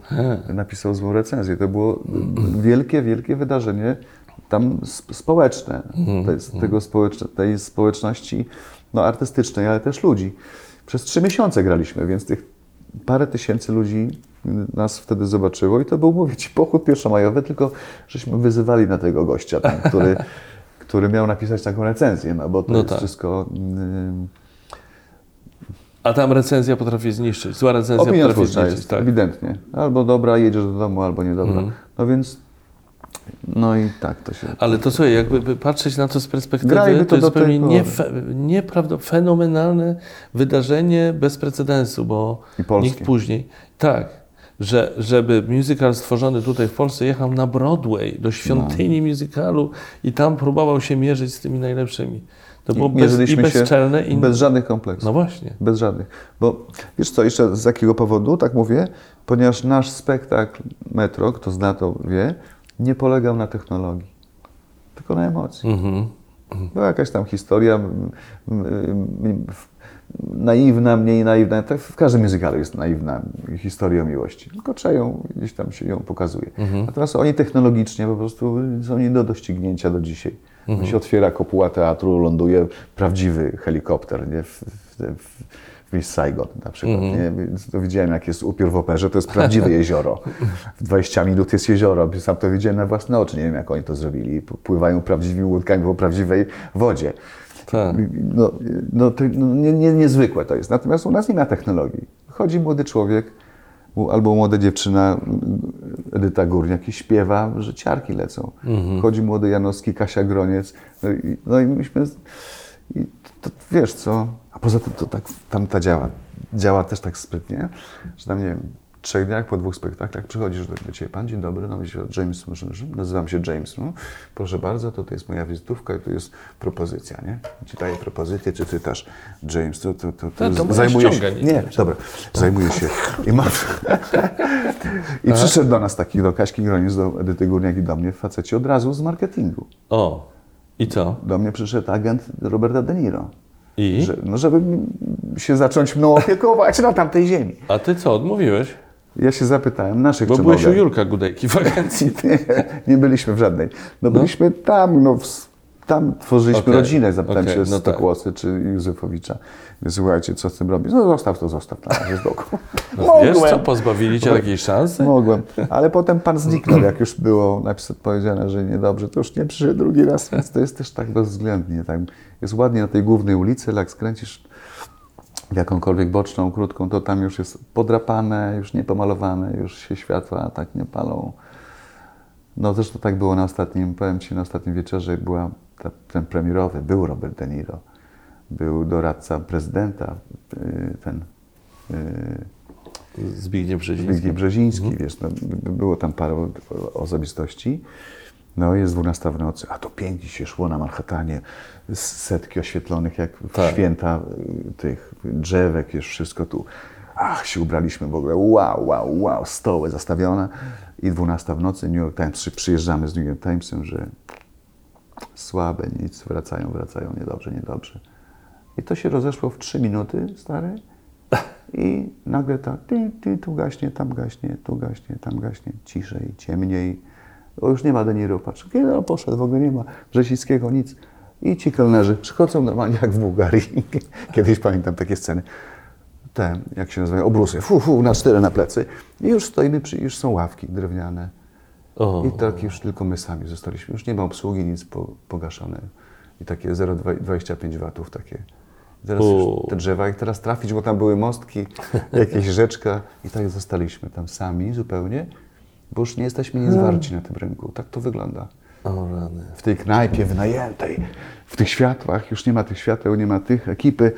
napisał złą recenzję. To było wielkie, wielkie wydarzenie tam sp- społeczne, to jest tego społeczne, tej społeczności no, artystycznej, ale też ludzi. Przez trzy miesiące graliśmy, więc tych parę tysięcy ludzi nas wtedy zobaczyło i to był, mówię Ci, pochód pierwszomajowy, tylko żeśmy wyzywali na tego gościa tam, który, który miał napisać taką recenzję, no bo to No jest tak. wszystko... ym, A tam recenzja potrafi zniszczyć, zła recenzja Opinia potrafi zniszczyć, jest, tak. ewidentnie. Albo dobra, jedziesz do domu, albo niedobra. Mhm. No więc, no i tak to się... Ale to słuchaj, jakby by patrzeć na to z perspektywy, Grajmy to, to jest zupełnie nie, nieprawda, fenomenalne wydarzenie bez precedensu, bo nikt później, tak, że, żeby musical stworzony tutaj w Polsce jechał na Broadway, do świątyni No. musicalu i tam próbował się mierzyć z tymi najlepszymi. To było I bez, i bezczelne i... Bez żadnych kompleksów. No właśnie. Bez żadnych. Bo wiesz co, jeszcze z jakiego powodu, tak mówię, ponieważ nasz spektakl Metro, kto zna to wie, nie polegał na technologii, tylko na emocji. Mhm. Była jakaś tam historia naiwna, mniej naiwna. Tak w każdym muzykalu jest naiwna historia miłości. Tylko trzeba ją, gdzieś tam się ją pokazuje. Natomiast oni technologicznie po prostu są nie do doścignięcia do dzisiaj. się otwiera kopuła teatru, ląduje prawdziwy helikopter nie? W, w, w, Miss Saigon na przykład. Nie? Więc to widziałem, jak jest upiór w operze, to jest prawdziwe jezioro. W 20 minut jest jezioro. Sam to widziałem na własne oczy. Nie wiem, jak oni to zrobili. Pływają prawdziwymi łódkami po prawdziwej wodzie. Tak. No, no, to, no nie, nie, niezwykłe to jest. Natomiast u nas nie ma technologii. Chodzi młody człowiek albo młoda dziewczyna, Edyta Górniak i śpiewa, że ciarki lecą. Chodzi młody Janowski, Kasia Groniec. No i, no i myśmy... I to, wiesz co, a poza tym to tak tamta działa. Działa też tak sprytnie, że tam, nie wiem, trzech dniach po dwóch spektaklach przychodzisz do, do Ciebie, Pan, dzień dobry, no, się James, nazywam się James, no. proszę bardzo, to, to jest moja wizytówka i to jest propozycja, nie? Ci daję propozycję, czy czytasz James, to, to, to, Tak, to moja zajmuję się, ściąga, nie nie, dobra, zajmuję się i mam, i przyszedł do nas taki, do Kaśki Gronic, do Edyty Górniak i do mnie, faceci od razu z marketingu. O, i co? Do mnie przyszedł agent Roberta De Niro. I? Że, no, żeby się zacząć mną opiekować na tamtej ziemi. A ty co, odmówiłeś? Ja się zapytałem naszych, Bo byłeś u mogę. Jurka Gudejki w agencji. Nie, nie byliśmy w żadnej. No, byliśmy tam, no, w, tam tworzyliśmy Okej, rodzinę. Zapytałem okej, się no no tak. Stokłosy czy Józefowicza. Słuchajcie, co z tym robić? No zostaw to, zostaw na razie z boku. No, wiesz co, pozbawili cię takiej szansy? Mogłem. Ale potem pan zniknął, jak już było napis- powiedziane, że niedobrze, to już nie przyszedł drugi raz, więc to jest też tak bezwzględnie. Tak. Jest ładnie na tej głównej ulicy, ale jak skręcisz w jakąkolwiek boczną, krótką, to tam już jest podrapane, już nie pomalowane, już się światła tak nie palą. No zresztą tak było na ostatnim, powiem Ci, na ostatnim wieczorze była ten premierowy, był Robert De Niro, był doradca prezydenta, y, ten y, Zbigniew Brzeziński. Zbigniew Brzeziński, wiesz, no, by- było tam parę osobistości. No jest 12 w nocy, a to pięknie się szło na Manhattanie, setki oświetlonych jak w Tak. święta y, tych drzewek, jest wszystko tu. Ach, się ubraliśmy w ogóle, wow, wow, wow, stoły zastawione. I 12 w nocy, New York Times, przy- przyjeżdżamy z New York Timesem, że słabe, nic, wracają, wracają, niedobrze, niedobrze. I to się rozeszło w 3 minuty, stary. I nagle tak, ty, ty, tu gaśnie, tam gaśnie, tu gaśnie, tam gaśnie, ciszej, ciemniej. O, już nie ma Deniro, patrz, kiedy on poszedł, w ogóle nie ma Brzesińskiego, nic. I ci kelnerzy przychodzą normalnie jak w Bułgarii. Kiedyś pamiętam takie sceny. Te, jak się nazywają, obrusy, fu, fu, na cztery na plecy. I już stoimy, przy, już są ławki drewniane. O, I tak już tylko my sami zostaliśmy. Już nie ma obsługi, nic po, pogaszone. i takie 0,25 watów takie. Teraz już te drzewa, jak teraz trafić, bo tam były mostki, jakieś rzeczka i tak zostaliśmy tam sami zupełnie, bo już nie jesteśmy nic warci na tym rynku. Tak to wygląda. O rany. W tej knajpie wynajętej, w tych światłach, już nie ma tych świateł, nie ma tych ekipy,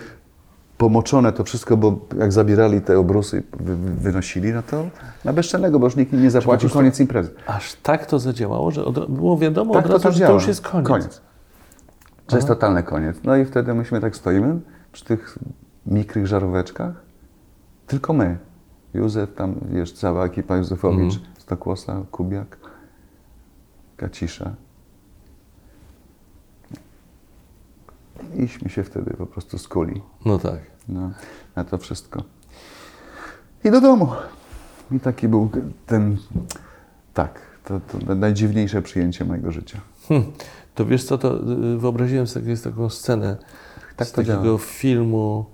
pomoczone to wszystko, bo jak zabierali te obrusy, wy, wy- wynosili, no to na bezczelnego, bo już nikt nie zapłacił, koniec imprezy. Aż tak to zadziałało, że od, było wiadomo Tak od razu, to że działa. to już jest koniec. Że jest totalny koniec. No i wtedy myśmy tak stoimy przy tych mikrych żaróweczkach. Tylko my. Józef, tam wiesz, cała ekipa Józefowicz, Mhm. Stokłosa, Kubiak, Kacisza. Iśmy się wtedy po prostu skuli No tak. no, na to wszystko. I do domu. I taki był ten, tak, to, to najdziwniejsze przyjęcie mojego życia. Hm. To wiesz co, to y, wyobraziłem sobie jest taką scenę Tak z takiego działa. filmu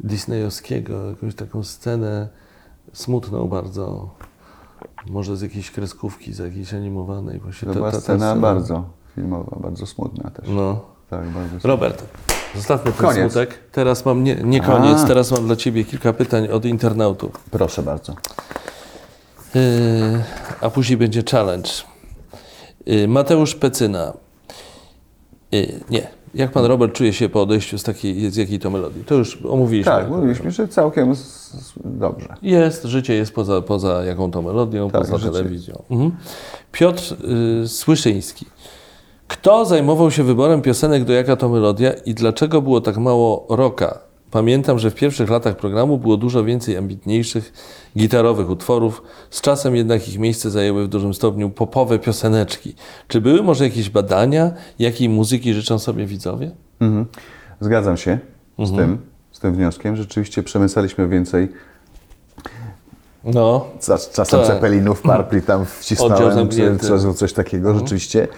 disneyowskiego, jakąś taką scenę smutną bardzo, może z jakiejś kreskówki, z jakiejś animowanej. Właśnie To ta- była ta- ta scena bardzo filmowa, bardzo smutna też. No. Tak, bardzo. Robert, zostawmy ten Koniec. smutek. Teraz mam, nie, nie koniec, A. teraz mam dla Ciebie kilka pytań od internautów. Proszę bardzo. Yy, a później będzie challenge. Yy, Mateusz Pecyna. Yy, nie. Jak pan Robert czuje się po odejściu z takiej, z jakiej to melodii? To już omówiliśmy. Tak, mówiliśmy, że całkiem dobrze. Jest, życie jest poza, poza jaką to melodią, Tak, poza życie. telewizją. Mhm. Piotr Słyszyński. Kto zajmował się wyborem piosenek do jaka to melodia i dlaczego było tak mało rocka? Pamiętam, że w pierwszych latach programu było dużo więcej ambitniejszych gitarowych utworów, z czasem jednak ich miejsce zajęły w dużym stopniu popowe pioseneczki. Czy były może jakieś badania, jakiej muzyki życzą sobie widzowie? Mhm. Zgadzam się z Mhm. tym, z tym wnioskiem. Rzeczywiście przemycaliśmy więcej. No, Czas- Czasem Tak. Cepelinów, Parpli tam wcisnąłem, czy, czy coś takiego rzeczywiście.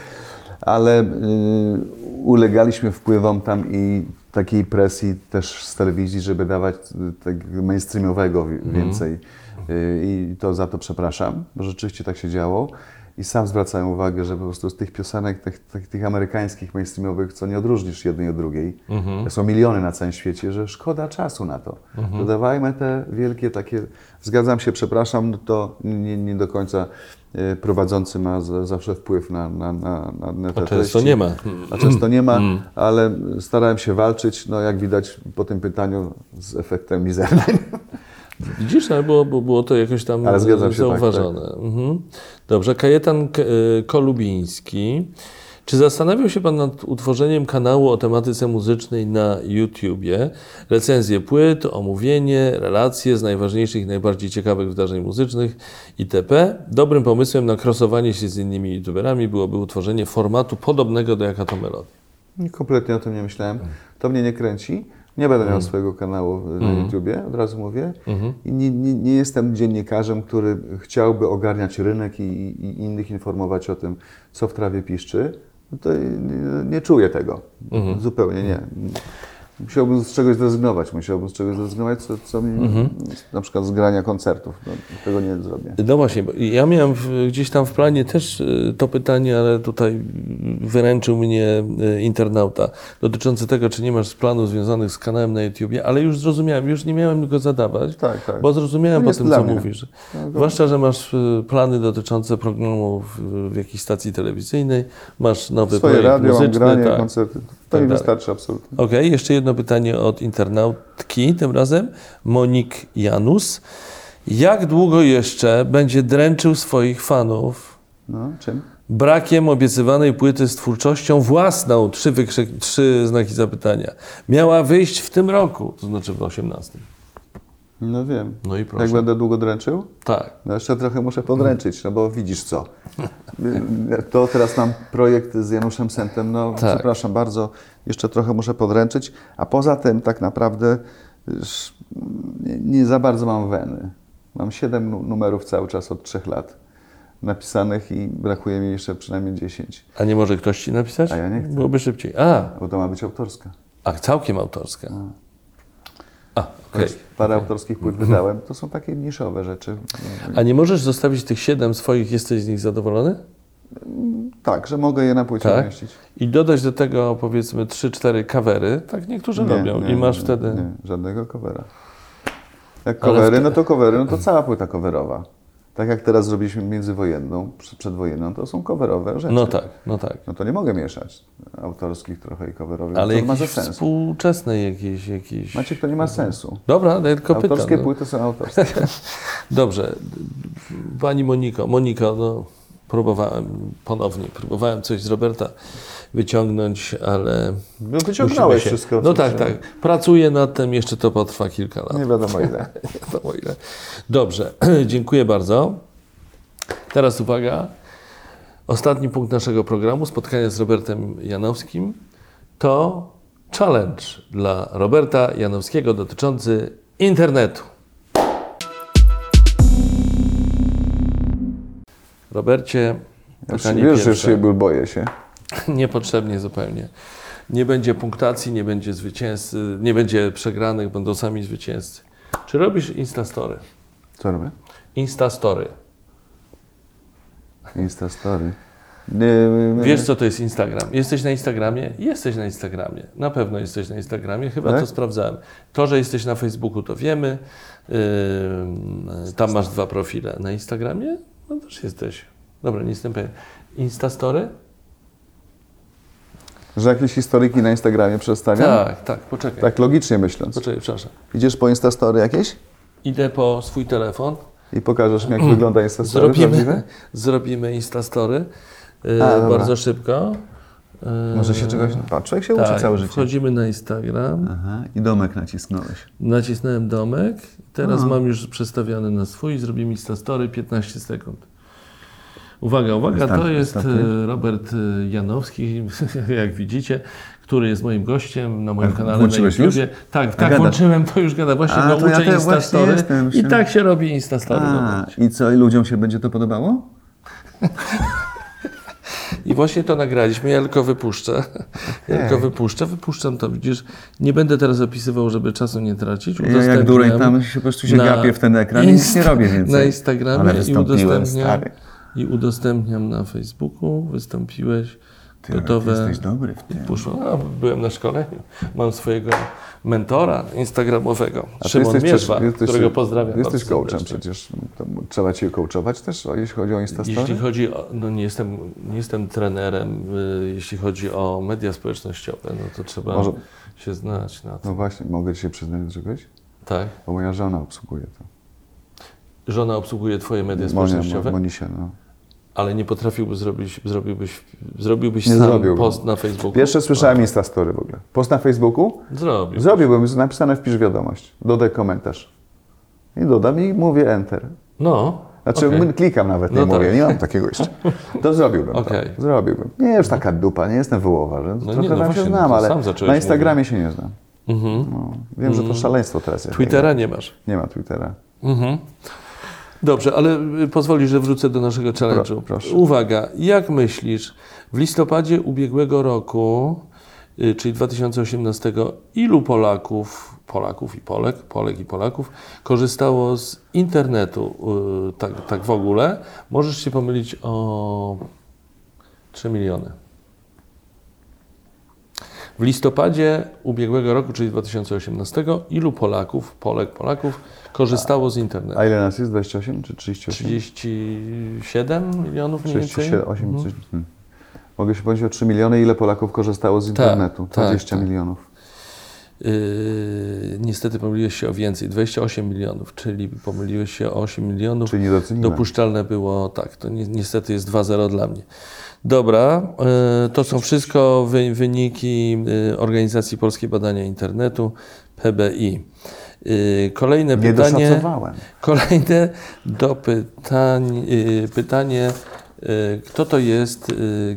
Ale y, ulegaliśmy wpływom tam i takiej presji też z telewizji, żeby dawać tak mainstreamowego wi- więcej. Y, I to za to przepraszam, bo rzeczywiście tak się działo. I sam zwracałem uwagę, że po prostu z tych piosenek, tych, tych, tych amerykańskich mainstreamowych, co nie odróżnisz jednej od drugiej, są miliony na całym świecie, że szkoda czasu na to. Dodawajmy te wielkie takie, zgadzam się, przepraszam, to nie, nie do końca prowadzący ma za, zawsze wpływ na, na, na, na, te a często treści. nie ma. A często nie ma, ale starałem się walczyć, no jak widać po tym pytaniu z efektem mizernym. Widzisz, ale było, było- to jakoś tam Ale zgadzam się, tak, zauważone. Mhm. Dobrze, Kajetan y, Kolubiński. Czy zastanawiał się Pan nad utworzeniem kanału o tematyce muzycznej na YouTubie? Recenzje płyt, omówienie, relacje z najważniejszych i najbardziej ciekawych wydarzeń muzycznych itp. Dobrym pomysłem na krosowanie się z innymi YouTuberami byłoby utworzenie formatu podobnego do Jaka to Melodia. Kompletnie o tym nie myślałem. To mnie nie kręci. Nie będę miał swojego kanału na YouTubie, od razu mówię. I nie, nie, nie jestem dziennikarzem, który chciałby ogarniać rynek i, i innych informować o tym, co w trawie piszczy. To nie, nie czuję tego. Zupełnie nie. Musiałbym z czegoś zrezygnować. Musiałbym z czegoś zrezygnować, co, co mi, na przykład z grania koncertów. No, tego nie zrobię. No właśnie, bo ja miałem w, gdzieś tam w planie też y, to pytanie, ale tutaj wyręczył mnie y, internauta dotyczące tego, czy nie masz planów związanych z kanałem na YouTubie, ale już zrozumiałem, już nie miałem go zadawać, Tak, tak. bo zrozumiałem To po tym, co mnie. mówisz. Zwłaszcza, że masz y, plany dotyczące programu w, jakiejś stacji telewizyjnej, masz nowy Swoje projekt radio, muzyczny. granie, tak. koncerty. To Tak mi wystarczy absolutnie. Okej, jeszcze jedno pytanie od internautki, tym razem Monik Janus. Jak długo jeszcze będzie dręczył swoich fanów No, czym? brakiem obiecywanej płyty z twórczością własną? Trzy, wykrzyk, trzy znaki zapytania. Miała wyjść w tym roku, to znaczy w 18. No wiem. No i proszę. Jak będę długo dręczył? Tak. No jeszcze trochę muszę podręczyć, no bo widzisz co. To teraz mam projekt z Januszem Sentem, no Tak. przepraszam bardzo, jeszcze trochę muszę podręczyć, a poza tym tak naprawdę nie, za bardzo mam weny. Mam siedem nu- numerów cały czas od trzech lat napisanych i brakuje mi jeszcze przynajmniej 10, A nie może ktoś ci napisać? A ja nie chcę. Byłoby szybciej. A, bo to ma być autorska. a całkiem autorska. A, okej. Parę autorskich płyt wydałem, to są takie niszowe rzeczy. A nie możesz zostawić tych siedem swoich, jesteś z nich zadowolony? Tak, że mogę je na płycie Tak? umieścić. I dodać do tego powiedzmy 3-4 kawery, tak niektórzy robią. I masz wtedy. Nie, żadnego covera. Jak covery, no to covery, no to cała płyta coverowa. Tak jak teraz zrobiliśmy międzywojenną, przedwojenną, to są coverowe rzeczy. No tak, no tak. No to nie mogę mieszać autorskich trochę i coverowych. Ale to nie ma jakieś sensu. współczesne jakieś, jakieś... Maciek, to nie ma sensu. Dobra, ale tylko pytam. Autorskie no. płyty są autorskie. Dobrze. Pani Moniko, Moniko, no, próbowałem ponownie, próbowałem coś z Roberta wyciągnąć, ale No wyciągnąłeś się- wszystko. No tak, tak. Pracuję nad tym, jeszcze to potrwa kilka lat. Nie wiadomo ile. wiadomo ile. Dobrze, dziękuję bardzo. Teraz uwaga. Ostatni punkt naszego programu, spotkania z Robertem Janowskim, to challenge dla Roberta Janowskiego dotyczący internetu. Robercie, Już, pytanie wiesz, że pierwsze. się boję się. Niepotrzebnie zupełnie. Nie będzie punktacji, nie będzie zwycięzcy, nie będzie przegranych, będą sami zwycięzcy. Czy robisz Instastory? Co robię? Instastory. Instastory. Wiesz, co to jest Instagram? Jesteś na Instagramie? Jesteś na Instagramie. Na pewno jesteś na Instagramie, chyba Tak? to sprawdzałem. To, że jesteś na Facebooku, to wiemy. Yy, tam masz dwa profile. Na Instagramie? No też jesteś. Dobra, nie jestem pewien. Instastory? Że jakieś historyki na Instagramie przedstawiam? Tak, tak, poczekaj. Tak logicznie myśląc. Poczekaj, przepraszam. Idziesz po Instastory jakieś Idę po swój telefon. i pokażesz mi, jak wygląda Instastory Zrobimy, prawdziwe? zrobimy Instastory yy, A, bardzo szybko. Yy, Może się czegoś... Patrz, człowiek się uczy tak, całe życie. Wchodzimy na Instagram. Aha, i domek nacisnąłeś. Nacisnąłem domek. Teraz A. mam już przestawiony na swój. Zrobimy Instastory 15 sekund. Uwaga, uwaga, Wystarczy, to jest wystarczy. e, Robert e, Janowski, jak widzicie, który jest moim gościem na moim A, kanale na włączyłeś YouTubie. Tak, tak, włączyłem, to już gada. Właśnie A, go to ja uczę Instastory jestem, i tak się robi Instastory. A, i co, i ludziom się będzie to podobało? I właśnie to nagraliśmy, ja tylko wypuszczę. Ja tylko wypuszczę, wypuszczam to, widzisz. Nie będę teraz opisywał, żeby czasu nie tracić. Ja jak dureń tam się po prostu się gapię w ten ekran i nic nie robię więcej. Na Instagramie i udostępniam, stary. I udostępniam na Facebooku. Wystąpiłeś, Ty, gotowe. Jesteś dobry w tym. Poszło. No, byłem na szkoleniu. Mam swojego mentora instagramowego, A Szymon jesteś Mierzwa, jesteś- którego pozdrawiam. Jesteś coachem przecież. Trzeba cię coachować też, jeśli chodzi o Instastory? Jeśli chodzi o, no nie jestem, nie jestem trenerem, y, jeśli chodzi o media społecznościowe, no to trzeba Może- się znać na tym. No właśnie, mogę ci się przyznać do czegoś? Tak. Bo moja żona obsługuje to. Żona obsługuje twoje media Monia, społecznościowe, Mo- Monisia, no. Ale nie potrafiłby zrobić, zrobiłbyś, zrobiłbyś Nie sam zrobiłbym. post na Facebooku? Pierwsze słyszałem Instastory w ogóle. Post na Facebooku? Zrobił. Zrobiłbym, napisane wpisz wiadomość. Dodaj komentarz. I dodam i mówię enter. No. Znaczy okej. my- klikam nawet, nie No mówię, tak. nie mam takiego jeszcze. To zrobiłbym Okej. to. Zrobiłbym. Nie już taka dupa, nie jestem wyłowa, że No trochę nie, no tam właśnie, się znam, ale na Instagramie się nie znam. Mhm. No, wiem, że to szaleństwo teraz jest. Twittera nie masz. Nie ma Twittera. Mhm. Dobrze, ale y, pozwoli, że wrócę do naszego challenge'u. Pro- proszę. Uwaga, jak myślisz, w listopadzie ubiegłego roku, y, czyli 2018, ilu Polaków, Polaków i Polek, Polek i Polaków, korzystało z internetu y, tak, tak w ogóle? Możesz się pomylić o 3 miliony. W listopadzie ubiegłego roku, czyli 2018, ilu Polaków, Polek, Polaków korzystało z internetu? A ile nas jest? 28 czy 38? 37 milionów mniej więcej? 38, Mhm. coś, hmm. Mogę się powiedzieć o 3 miliony, ile Polaków korzystało z internetu? tak, 20 tak. milionów. Yy, niestety pomyliłeś się o więcej, 28 milionów, czyli pomyliłeś się o 8 milionów. Czyli nie doceniłem. Dopuszczalne było, tak, to ni niestety jest 2-0 dla mnie. Dobra, yy, to są wszystko wy wyniki yy, Organizacji Polskiej Badania Internetu, PBI. Kolejne Nie pytanie. doszacowałem. Kolejne do pytań, pytanie, kto to jest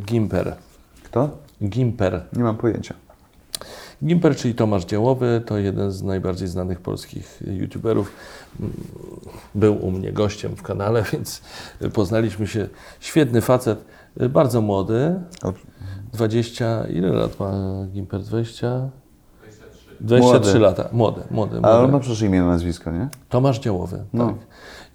Gimper? Kto? Gimper. Nie mam pojęcia. Gimper, czyli Tomasz Działowy, to jeden z najbardziej znanych polskich youtuberów. Mm, Był u mnie gościem w kanale, więc poznaliśmy się. Świetny facet, bardzo młody. 20, ile lat ma Gimper? 20? 23 Młody. lata. Młody, młody, Ale on młody. ma przecież imię na nazwisko, nie? Tomasz Działowy, No. tak.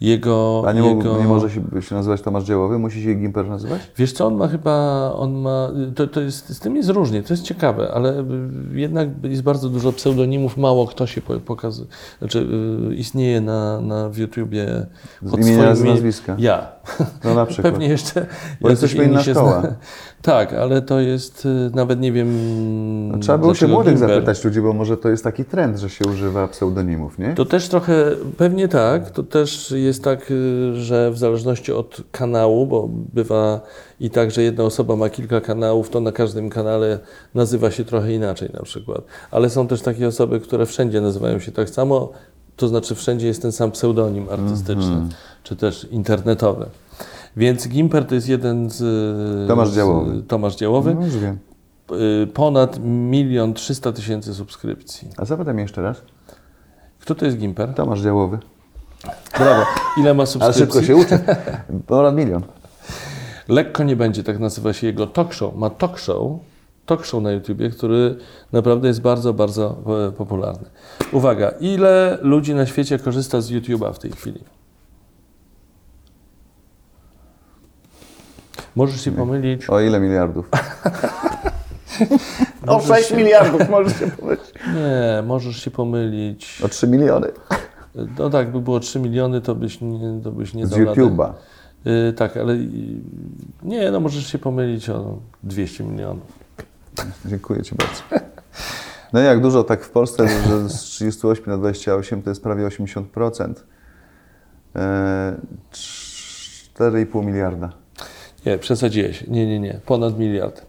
Jego, A nie, mógł, jego... nie może się, się nazywać Tomasz Działowy? Musi się Gimper nazywać? Wiesz co, on ma chyba, on ma, to, to jest, z tym jest różnie, to jest ciekawe, ale y, jednak jest bardzo dużo pseudonimów, mało kto się po- pokazuje, znaczy y, istnieje na, na YouTubie Z imienia, imieniem- nazwiska. Ja. No na przykład. Pewnie jeszcze Bo jesteśmy inni inna się szkoła. zna- Tak, ale to jest, y, nawet nie wiem... No, trzeba było się młodych Gimper. zapytać ludzi, bo może to jest taki trend, że się używa pseudonimów, nie? To też trochę, pewnie tak, to też jest tak, y, że w zależności od kanału, bo bywa i tak, że jedna osoba ma kilka kanałów, to na każdym kanale nazywa się trochę inaczej na przykład. Ale są też takie osoby, które wszędzie nazywają się tak samo, to znaczy wszędzie jest ten sam pseudonim artystyczny, czy też internetowy. Więc Gimper to jest jeden z... Tomasz z- Działowy. Tomasz Działowy. No już wiem. Y, Ponad milion trzysta tysięcy subskrypcji. A zapytam jeszcze raz. Kto to jest Gimper? Tomasz Działowy. Brawo. Ile ma Ale subskrypcji? szybko się uczę. Ponad milion. Lekko nie będzie, tak nazywa się jego talk show. Ma talk show, talk show na YouTubie, który naprawdę jest bardzo, bardzo e, popularny. Uwaga, ile ludzi na świecie korzysta z YouTube'a w tej chwili? Możesz się pomylić. O ile miliardów? o Możesz 6 się- miliardów możesz się powiedzieć. Nie, możesz się pomylić. O 3 miliony. No tak, by było 3 miliony, to byś nie, to byś nie Z. YouTube'a. Y, tak, ale y, nie, no możesz się pomylić o 200 milionów. Dziękuję Ci bardzo. No jak dużo tak w Polsce, że z 38 na 28 to jest prawie 80%. Eee, 4,5 miliarda. Nie, przesadziłeś. Nie, nie, nie. Ponad miliard.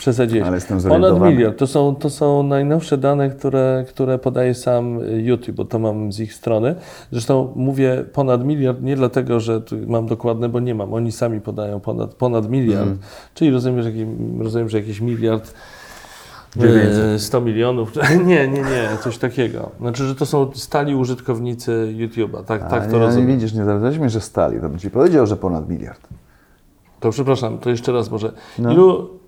Przesadziłeś. Ale jestem Ponad miliard. To są, to są najnowsze dane, które, które podaje sam YouTube, bo to mam z ich strony. Zresztą mówię ponad miliard nie dlatego, że mam dokładne, bo nie mam. Oni sami podają ponad, ponad miliard. Mhm. Czyli rozumiem, że, jakiś- rozumiem, że jakiś miliard 900. e, 100 milionów. Nie, nie, nie, coś takiego. Znaczy, że to są stali użytkownicy YouTube'a. Tak, tak A to nie, nie rozumiem. widzisz, nie zapytaliśmy, że stali. To bym Ci powiedział, że ponad miliard. To przepraszam, to jeszcze raz może. No. Ilu,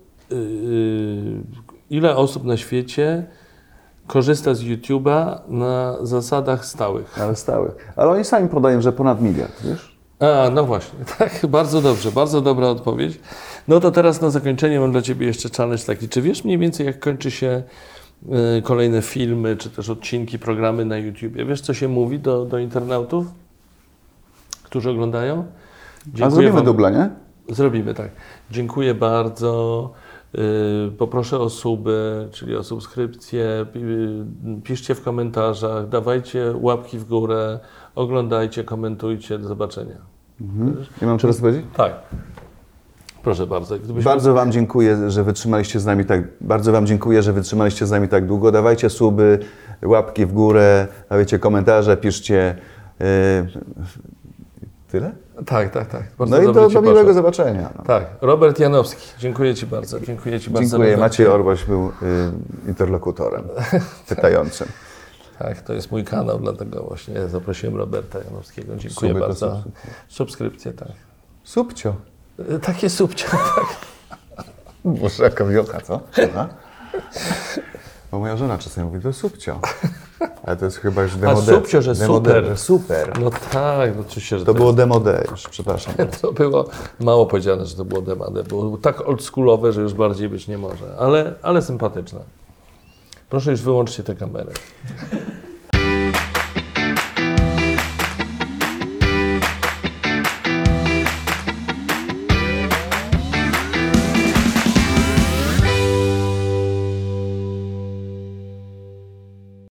ile osób na świecie korzysta z YouTube'a na zasadach stałych? Ale stały. Ale oni sami podają, że ponad miliard, wiesz? A, no właśnie, tak, bardzo dobrze, bardzo dobra odpowiedź. No to teraz na zakończenie mam dla Ciebie jeszcze challenge taki. Czy wiesz mniej więcej, jak kończy się yy, kolejne filmy, czy też odcinki, programy na YouTubie? Wiesz, co się mówi do, do internautów, którzy oglądają? A zrobimy wam- dubla, nie? Zrobimy, tak. Dziękuję bardzo. Yy, Poproszę o suby, czyli o subskrypcję. Yy, Piszcie w komentarzach, dawajcie łapki w górę, oglądajcie, komentujcie. Do zobaczenia. Mhm. Nie mam teraz powiedzieć? Tak. Proszę bardzo. Gdybyś Bardzo Wam dziękuję, że wytrzymaliście z nami tak. Bardzo Wam dziękuję, że wytrzymaliście z nami tak długo. Dawajcie suby, łapki w górę, dawajcie komentarze, piszcie. Yy, tyle? Tak, tak, tak. Bardzo No i do, do miłego zobaczenia. No. Tak. Robert Janowski. Dziękuję Ci bardzo. Dziękuję Ci bardzo. Dziękuję. Maciej Orboś był y, interlokutorem pytającym. Tak, to jest mój kanał, dlatego właśnie zaprosiłem Roberta Janowskiego. Dziękuję Suby bardzo. Subskrypcje, tak. Subcio. Yy, Takie subcie, tak. Boże, jaka co? Bo moja żona czasem mówi, to subcio. Ale to jest chyba już demode. subcio, że demode, super. Że super. No tak, no oczywiście, że To tak. było demode już, przepraszam. To było mało powiedziane, że to było demade. Było tak oldschoolowe, że już bardziej być nie może, ale, ale sympatyczne. Proszę już wyłączcie tę kamerę.